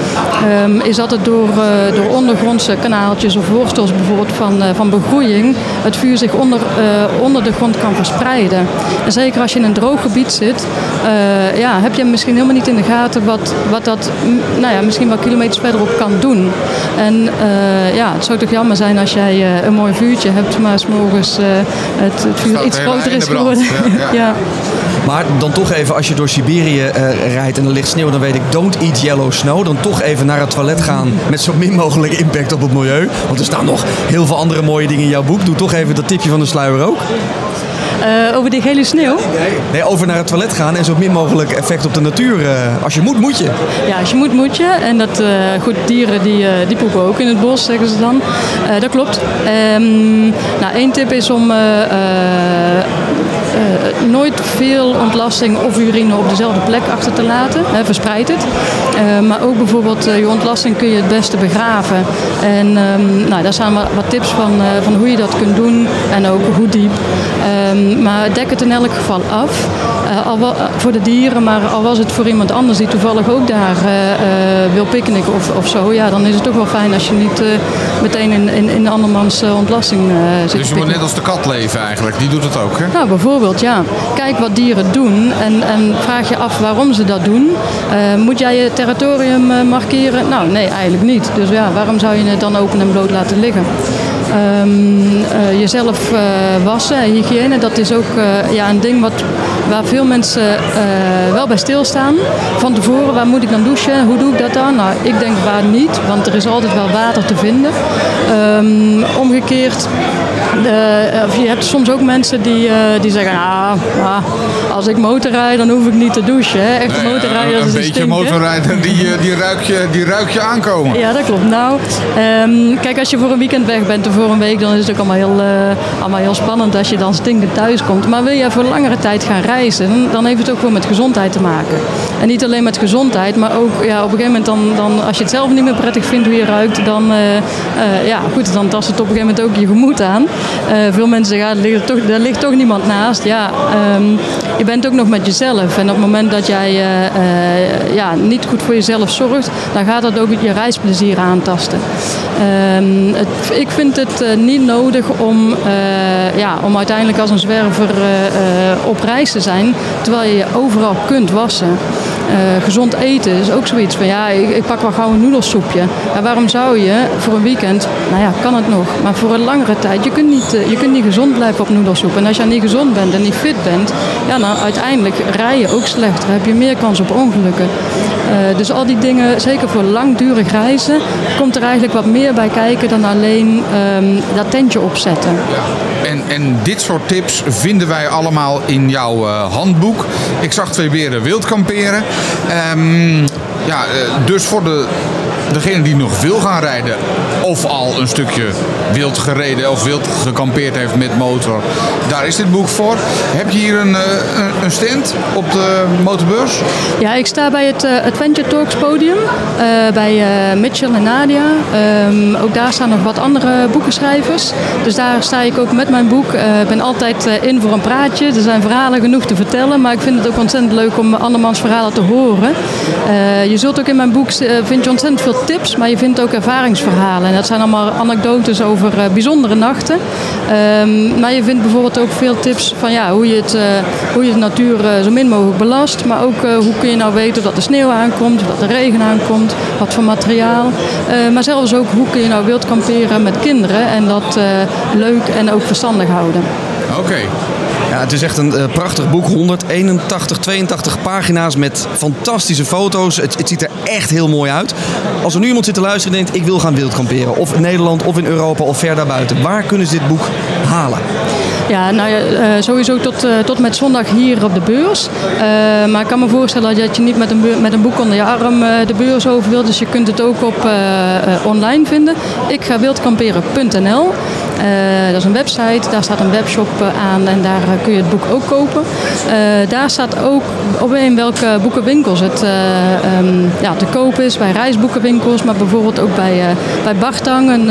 [SPEAKER 5] ehm, is dat het door, door ondergrondse kanaaltjes of wortels bijvoorbeeld van, van begroeiing, het vuur zich onder, onder de grond kan verspreiden. En zeker als je in een droog gebied zit, ja, heb je misschien helemaal niet in de gaten wat, wat dat mm, nou ja, misschien wel kilometers verderop kan doen. En ja, het zou toch jammer zijn als jij een mooi vuurtje hebt, maar s'morgens eh het, het vuur iets groter is geworden.
[SPEAKER 2] Ja, ja.
[SPEAKER 5] ja.
[SPEAKER 3] Maar dan toch even, als je door Siberië eh, rijdt en er ligt sneeuw, dan weet ik, don't eat yellow snow. Dan toch even naar het toilet gaan met zo min mogelijk impact op het milieu. Want er staan nog heel veel andere mooie dingen in jouw boek. Doe toch even dat tipje van de sluier ook.
[SPEAKER 5] Eh, over die gele sneeuw.
[SPEAKER 3] Nee, over naar het toilet gaan en zo min mogelijk effect op de natuur. eh, als je moet, moet je.
[SPEAKER 5] Ja, als je moet, moet je. En dat, eh, goed, dieren die, die poepen ook in het bos, zeggen ze dan. Dat klopt. Ehm, nou, één tip is om eh, nooit veel ontlasting of urine op dezelfde plek achter te laten. Hè, verspreid het. Eh, maar ook bijvoorbeeld eh, je ontlasting kun je het beste begraven. En ehm, nou, daar staan wat, tips van, van hoe je dat kunt doen en ook hoe diep. Ehm, maar dek het in elk geval af. Al voor de dieren, maar al was het voor iemand anders die toevallig ook daar wil picknicken of, of zo. Ja, dan is het toch wel fijn als je niet meteen in, in, in andermans ontlasting zit
[SPEAKER 2] Dus je moet net als de kat leven eigenlijk. Die doet het ook, hè?
[SPEAKER 5] Nou, bijvoorbeeld, ja. Kijk wat dieren doen en, en vraag je af waarom ze dat doen. Eh, moet jij je territorium eh, markeren? Nou, nee, eigenlijk niet. Dus ja, waarom zou je het dan open en bloot laten liggen? Ehm, eh, jezelf wassen, hygiëne, dat is ook ja, een ding wat, waar veel mensen wel bij stilstaan. Van tevoren, waar moet ik dan douchen? Hoe doe ik dat dan? Nou, ik denk waar niet, want er is altijd wel water te vinden. Ehm, omgekeerd, eh, of je hebt soms ook mensen die, eh, die zeggen, ah, ah, als ik motorrijd, dan hoef ik niet te douchen. Hè. Echte motorrijders
[SPEAKER 2] een
[SPEAKER 5] die
[SPEAKER 2] beetje motorrijden, die, eh, die, ruik je, die ruik je aankomen.
[SPEAKER 5] Ja, dat klopt. Nou, ehm, kijk, als je voor een weekend weg bent of voor een week, dan is het ook allemaal heel, allemaal heel spannend als je dan stinkend thuis komt. Maar wil je voor langere tijd gaan reizen, dan, heeft het ook wel met gezondheid te maken. En niet alleen met gezondheid, maar ook ja, op een gegeven moment, dan, dan, als je het zelf niet meer prettig vindt hoe je ruikt, dan, ja, goed, dan tast het op een gegeven moment ook je gemoed aan. Eh, veel mensen zeggen, ja, ligt toch, er ligt toch niemand naast. Ja, ehm, je bent ook nog met jezelf. En op het moment dat jij eh, eh, ja, niet goed voor jezelf zorgt, dan gaat dat ook je reisplezier aantasten. Ehm, het, ik vind het niet nodig om, ja, om uiteindelijk als een zwerver op reis te zijn, terwijl je je overal kunt wassen. Eh, gezond eten is ook zoiets van ja, ik, ik pak wel gauw een noedelsoepje. Ja, waarom zou je voor een weekend, nou ja, kan het nog, maar voor een langere tijd, je kunt niet, eh, je kunt niet gezond blijven op noedelsoep. En als je niet gezond bent en niet fit bent, ja, dan uiteindelijk rij je ook slechter, heb je meer kans op ongelukken. Eh, dus al die dingen, zeker voor langdurig reizen, komt er eigenlijk wat meer bij kijken dan alleen ehm, dat tentje opzetten.
[SPEAKER 2] En, en dit soort tips vinden wij allemaal in jouw eh, handboek. Ik zag twee beren wild kamperen. Ehm, ja, eh, dus voor de degene die nog wil gaan rijden, of al een stukje wild gereden of wild gekampeerd heeft met motor, daar is dit boek voor. Heb je hier een, eh, een- stand op de motorbeurs?
[SPEAKER 5] Ja, ik sta bij het eh, Adventure Talks podium eh, bij Mitchell en Nadia. Ehm, ook daar staan nog wat andere boekenschrijvers. Dus daar sta ik ook met mijn boek. Ik ben altijd in voor een praatje. Er zijn verhalen genoeg te vertellen, maar ik vind het ook ontzettend leuk om andermans verhalen te horen. Je zult ook in mijn boek vind je ontzettend veel tips, maar je vindt ook ervaringsverhalen. En dat zijn allemaal anekdotes over eh, bijzondere nachten. Ehm, maar je vindt bijvoorbeeld ook veel tips van ja, hoe, je het, eh, hoe je de natuur eh, zo min mogelijk belast. Maar ook hoe kun je nou weten dat de sneeuw aankomt, dat de regen aankomt, wat voor materiaal. Maar zelfs ook hoe kun je nou wild kamperen met kinderen en dat leuk en ook verstandig houden.
[SPEAKER 2] Oké.
[SPEAKER 3] Ja, het is echt een eh, prachtig boek. 181, 82 pagina's met fantastische foto's. Het, ziet er echt heel mooi uit. Als er nu iemand zit te luisteren en denkt... ik wil gaan wildkamperen. Of in Nederland, of in Europa, of ver daarbuiten. Waar kunnen ze dit boek halen?
[SPEAKER 5] Ja, nou ja, eh, sowieso tot, eh, tot met zondag hier op de beurs. Maar ik kan me voorstellen dat je niet met een, met een boek onder je arm de beurs over wilt. Dus je kunt het ook op online vinden. Ik ga wildkamperen.nl. Eh, dat is een website, daar staat een webshop eh, aan en daar eh, kun je het boek ook kopen. Daar staat ook op in welke boekenwinkels het eh, ehm, ja, te koop is. Bij reisboekenwinkels, maar bijvoorbeeld ook bij, bij Bartang. En,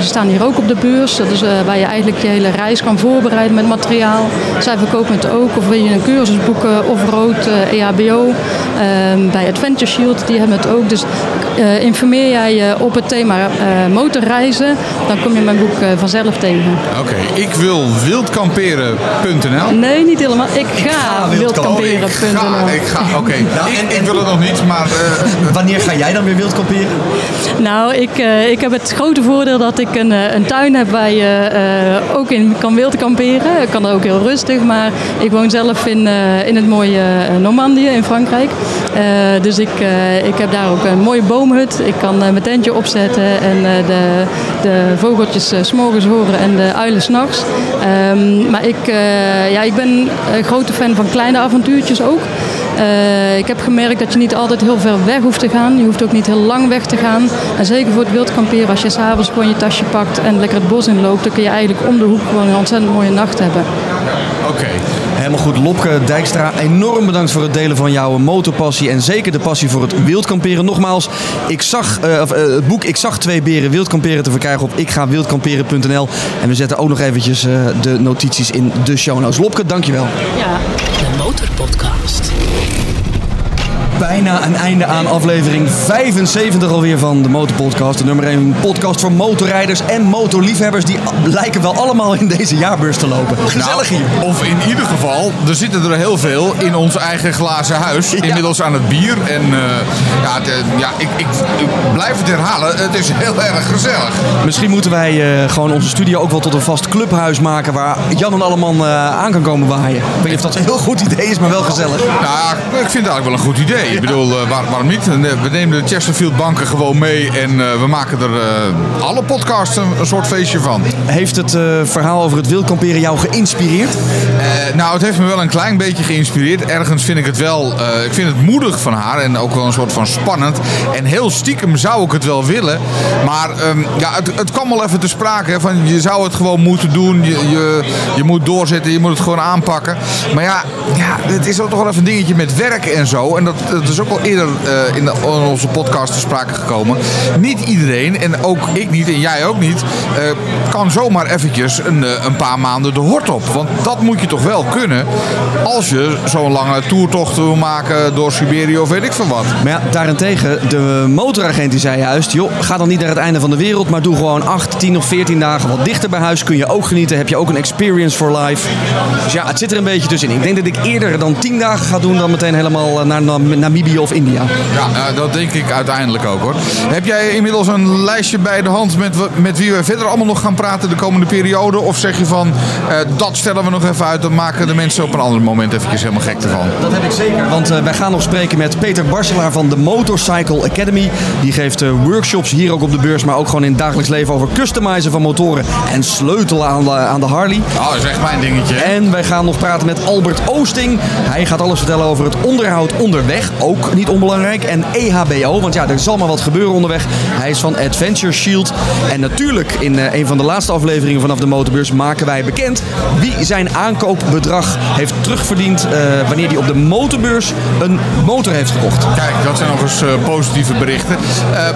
[SPEAKER 5] ze staan hier ook op de beurs. Dat is waar je eigenlijk je hele reis kan voorbereiden met materiaal. Zij verkopen het ook. Of wil je een cursus boeken of rood eh, EHBO. Ehm, bij Adventure Shield, die hebben het ook. Dus eh, informeer jij je op het thema eh, motorreizen, dan kom je mijn boek eh, vanzelf tegen.
[SPEAKER 2] Oké, ik wil wildkamperen.nl.
[SPEAKER 5] Nee, niet helemaal. Ik ga
[SPEAKER 2] Oh, ik
[SPEAKER 5] wildkamperen.nl.
[SPEAKER 2] ga, ik ga, oké.
[SPEAKER 3] Nou,
[SPEAKER 2] ik, wil het nog niet, maar eh,
[SPEAKER 3] Wanneer ga jij dan weer wildkamperen?
[SPEAKER 5] Nou, ik, eh, ik heb het grote voordeel dat ik een, eh, een tuin heb waar je eh, ook in kan wild kamperen. Ik kan ook heel rustig, maar ik woon zelf in, eh, in het mooie eh, Normandië in Frankrijk. Eh, dus ik, eh, ik heb daar ook een mooie Ik kan eh, mijn tentje opzetten en eh, de, de vogeltjes eh, 's s'morgens horen en de uilen s'nachts. Ehm maar ik, eh, ja, ik ben een grote fan van kleine avontuurtjes ook. Eh, ik heb gemerkt dat je niet altijd heel ver weg hoeft te gaan. Je hoeft ook niet heel lang weg te gaan. En zeker voor het wildkamperen, als je s'avonds gewoon je tasje pakt en lekker het bos inloopt, dan kun je eigenlijk om de hoek gewoon een ontzettend mooie nacht hebben.
[SPEAKER 3] Helemaal goed. Lopke Dijkstra, enorm bedankt voor het delen van jouw motorpassie. En zeker de passie voor het wildkamperen. Nogmaals, ik zag, eh, eh, het boek Ik zag twee beren wildkamperen te verkrijgen op ikgawildkamperen.nl. En we zetten ook nog eventjes eh, de notities in de show notes. Lopke, dankjewel.
[SPEAKER 5] Ja,
[SPEAKER 1] De Motorpodcast.
[SPEAKER 3] Bijna een einde aan aflevering 75 alweer van de Motorpodcast. De nummer 1 podcast voor motorrijders en motorliefhebbers. Die lijken wel allemaal in deze jaarbeurs te lopen. Gezellig
[SPEAKER 2] Nou,
[SPEAKER 3] hier.
[SPEAKER 2] Of in ieder geval, er zitten er heel veel in ons eigen glazen huis. Inmiddels aan het bier. En eh, ja, eh, ja ik, ik, ik blijf het herhalen. Het is heel erg gezellig.
[SPEAKER 3] Misschien moeten wij eh, gewoon onze studio ook wel tot een vast clubhuis maken waar Jan en Alleman eh, aan kan komen waaien. Ik weet niet of dat een heel goed idee is, maar wel gezellig.
[SPEAKER 2] Nou, ik vind het eigenlijk wel een goed idee. Ik bedoel, eh, waar- waarom niet? We nemen de Chesterfield banken gewoon mee en eh, we maken er eh, alle podcasts een, een soort feestje van.
[SPEAKER 3] Heeft het verhaal over het wildkamperen jou geïnspireerd?
[SPEAKER 2] Nou, het heeft me wel een klein beetje geïnspireerd. Ergens vind ik het wel, ik vind het moedig van haar en ook wel een soort van spannend. En heel stiekem zou ik het wel willen. Maar ehm, ja, het, het kwam wel even te sprake. hè, Van, je zou het gewoon moeten doen. Je, je, je moet doorzetten, je moet het gewoon aanpakken. Maar ja, ja, het is ook toch wel even een dingetje met werk en zo. En dat, dat is ook al eerder eh, in, onze podcast te sprake gekomen. Niet iedereen, en ook ik niet en jij ook niet, eh, kan zomaar eventjes een, eh, een paar maanden de hort op. Want dat moet je toch wel kunnen als je zo'n lange toertocht wil maken door Siberië of weet ik veel wat.
[SPEAKER 3] Maar ja, daarentegen, de motoragent die zei juist... joh, ga dan niet naar het einde van de wereld... maar doe gewoon 8, 10 of 14 dagen wat dichter bij huis. Kun je ook genieten, heb je ook een experience for life. Dus ja, het zit er een beetje tussenin. Ik denk dat ik eerder dan 10 dagen ga doen... dan meteen helemaal eh, naar Nam- Namibië of India.
[SPEAKER 2] Ja, eh, dat denk ik uiteindelijk ook hoor. Heb jij inmiddels een lijstje bij de hand met, met wie we verder allemaal nog gaan praten de komende periode? Of zeg je van, eh, dat stellen we nog even uit, dan maken de mensen op een ander moment eventjes helemaal gek ervan?
[SPEAKER 3] Dat heb ik zeker. Want eh, wij gaan nog spreken met Peter Barselaar van de Motorcycle Academy. Die geeft eh, workshops hier ook op de beurs, maar ook gewoon in het dagelijks leven over customizen van motoren en sleutelen aan de, aan de Harley.
[SPEAKER 2] Oh, dat is echt mijn dingetje. hè?
[SPEAKER 3] En wij gaan nog praten met Albert Oosting. Hij gaat alles vertellen over het onderhoud onderweg. Ook niet onbelangrijk. En EHBO, want ja, er zal maar wat gebeuren onderweg. Hij is van Adventure Shield. En natuurlijk in eh, een van de laatste afleveringen vanaf de motorbeurs maken wij bekend wie zijn aankoopbedrag heeft terugverdiend eh, wanneer hij op de motorbeurs een motor heeft gekocht.
[SPEAKER 2] Kijk, dat zijn nog eens eh, positieve berichten.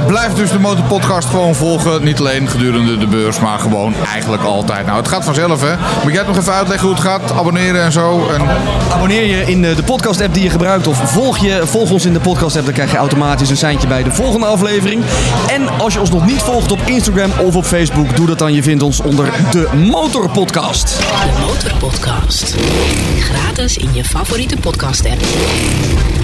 [SPEAKER 2] Blijf dus de Motorpodcast gewoon volgen. Niet alleen gedurende de beurs, maar gewoon eigenlijk altijd. Nou, het gaat vanzelf, hè. Moet jij het nog even uitleggen hoe het gaat? Abonneren en zo. En...
[SPEAKER 3] Abonneer je in de podcast-app die je gebruikt of volg, je, volg ons in de podcast-app. Dan krijg je automatisch een seintje bij de volgende aflevering. En als je ons nog niet volgt op Instagram of op Facebook, doe dat dan. Je vindt ons onder de Motorpodcast.
[SPEAKER 1] De Motorpodcast. Gratis in je favoriete podcast app.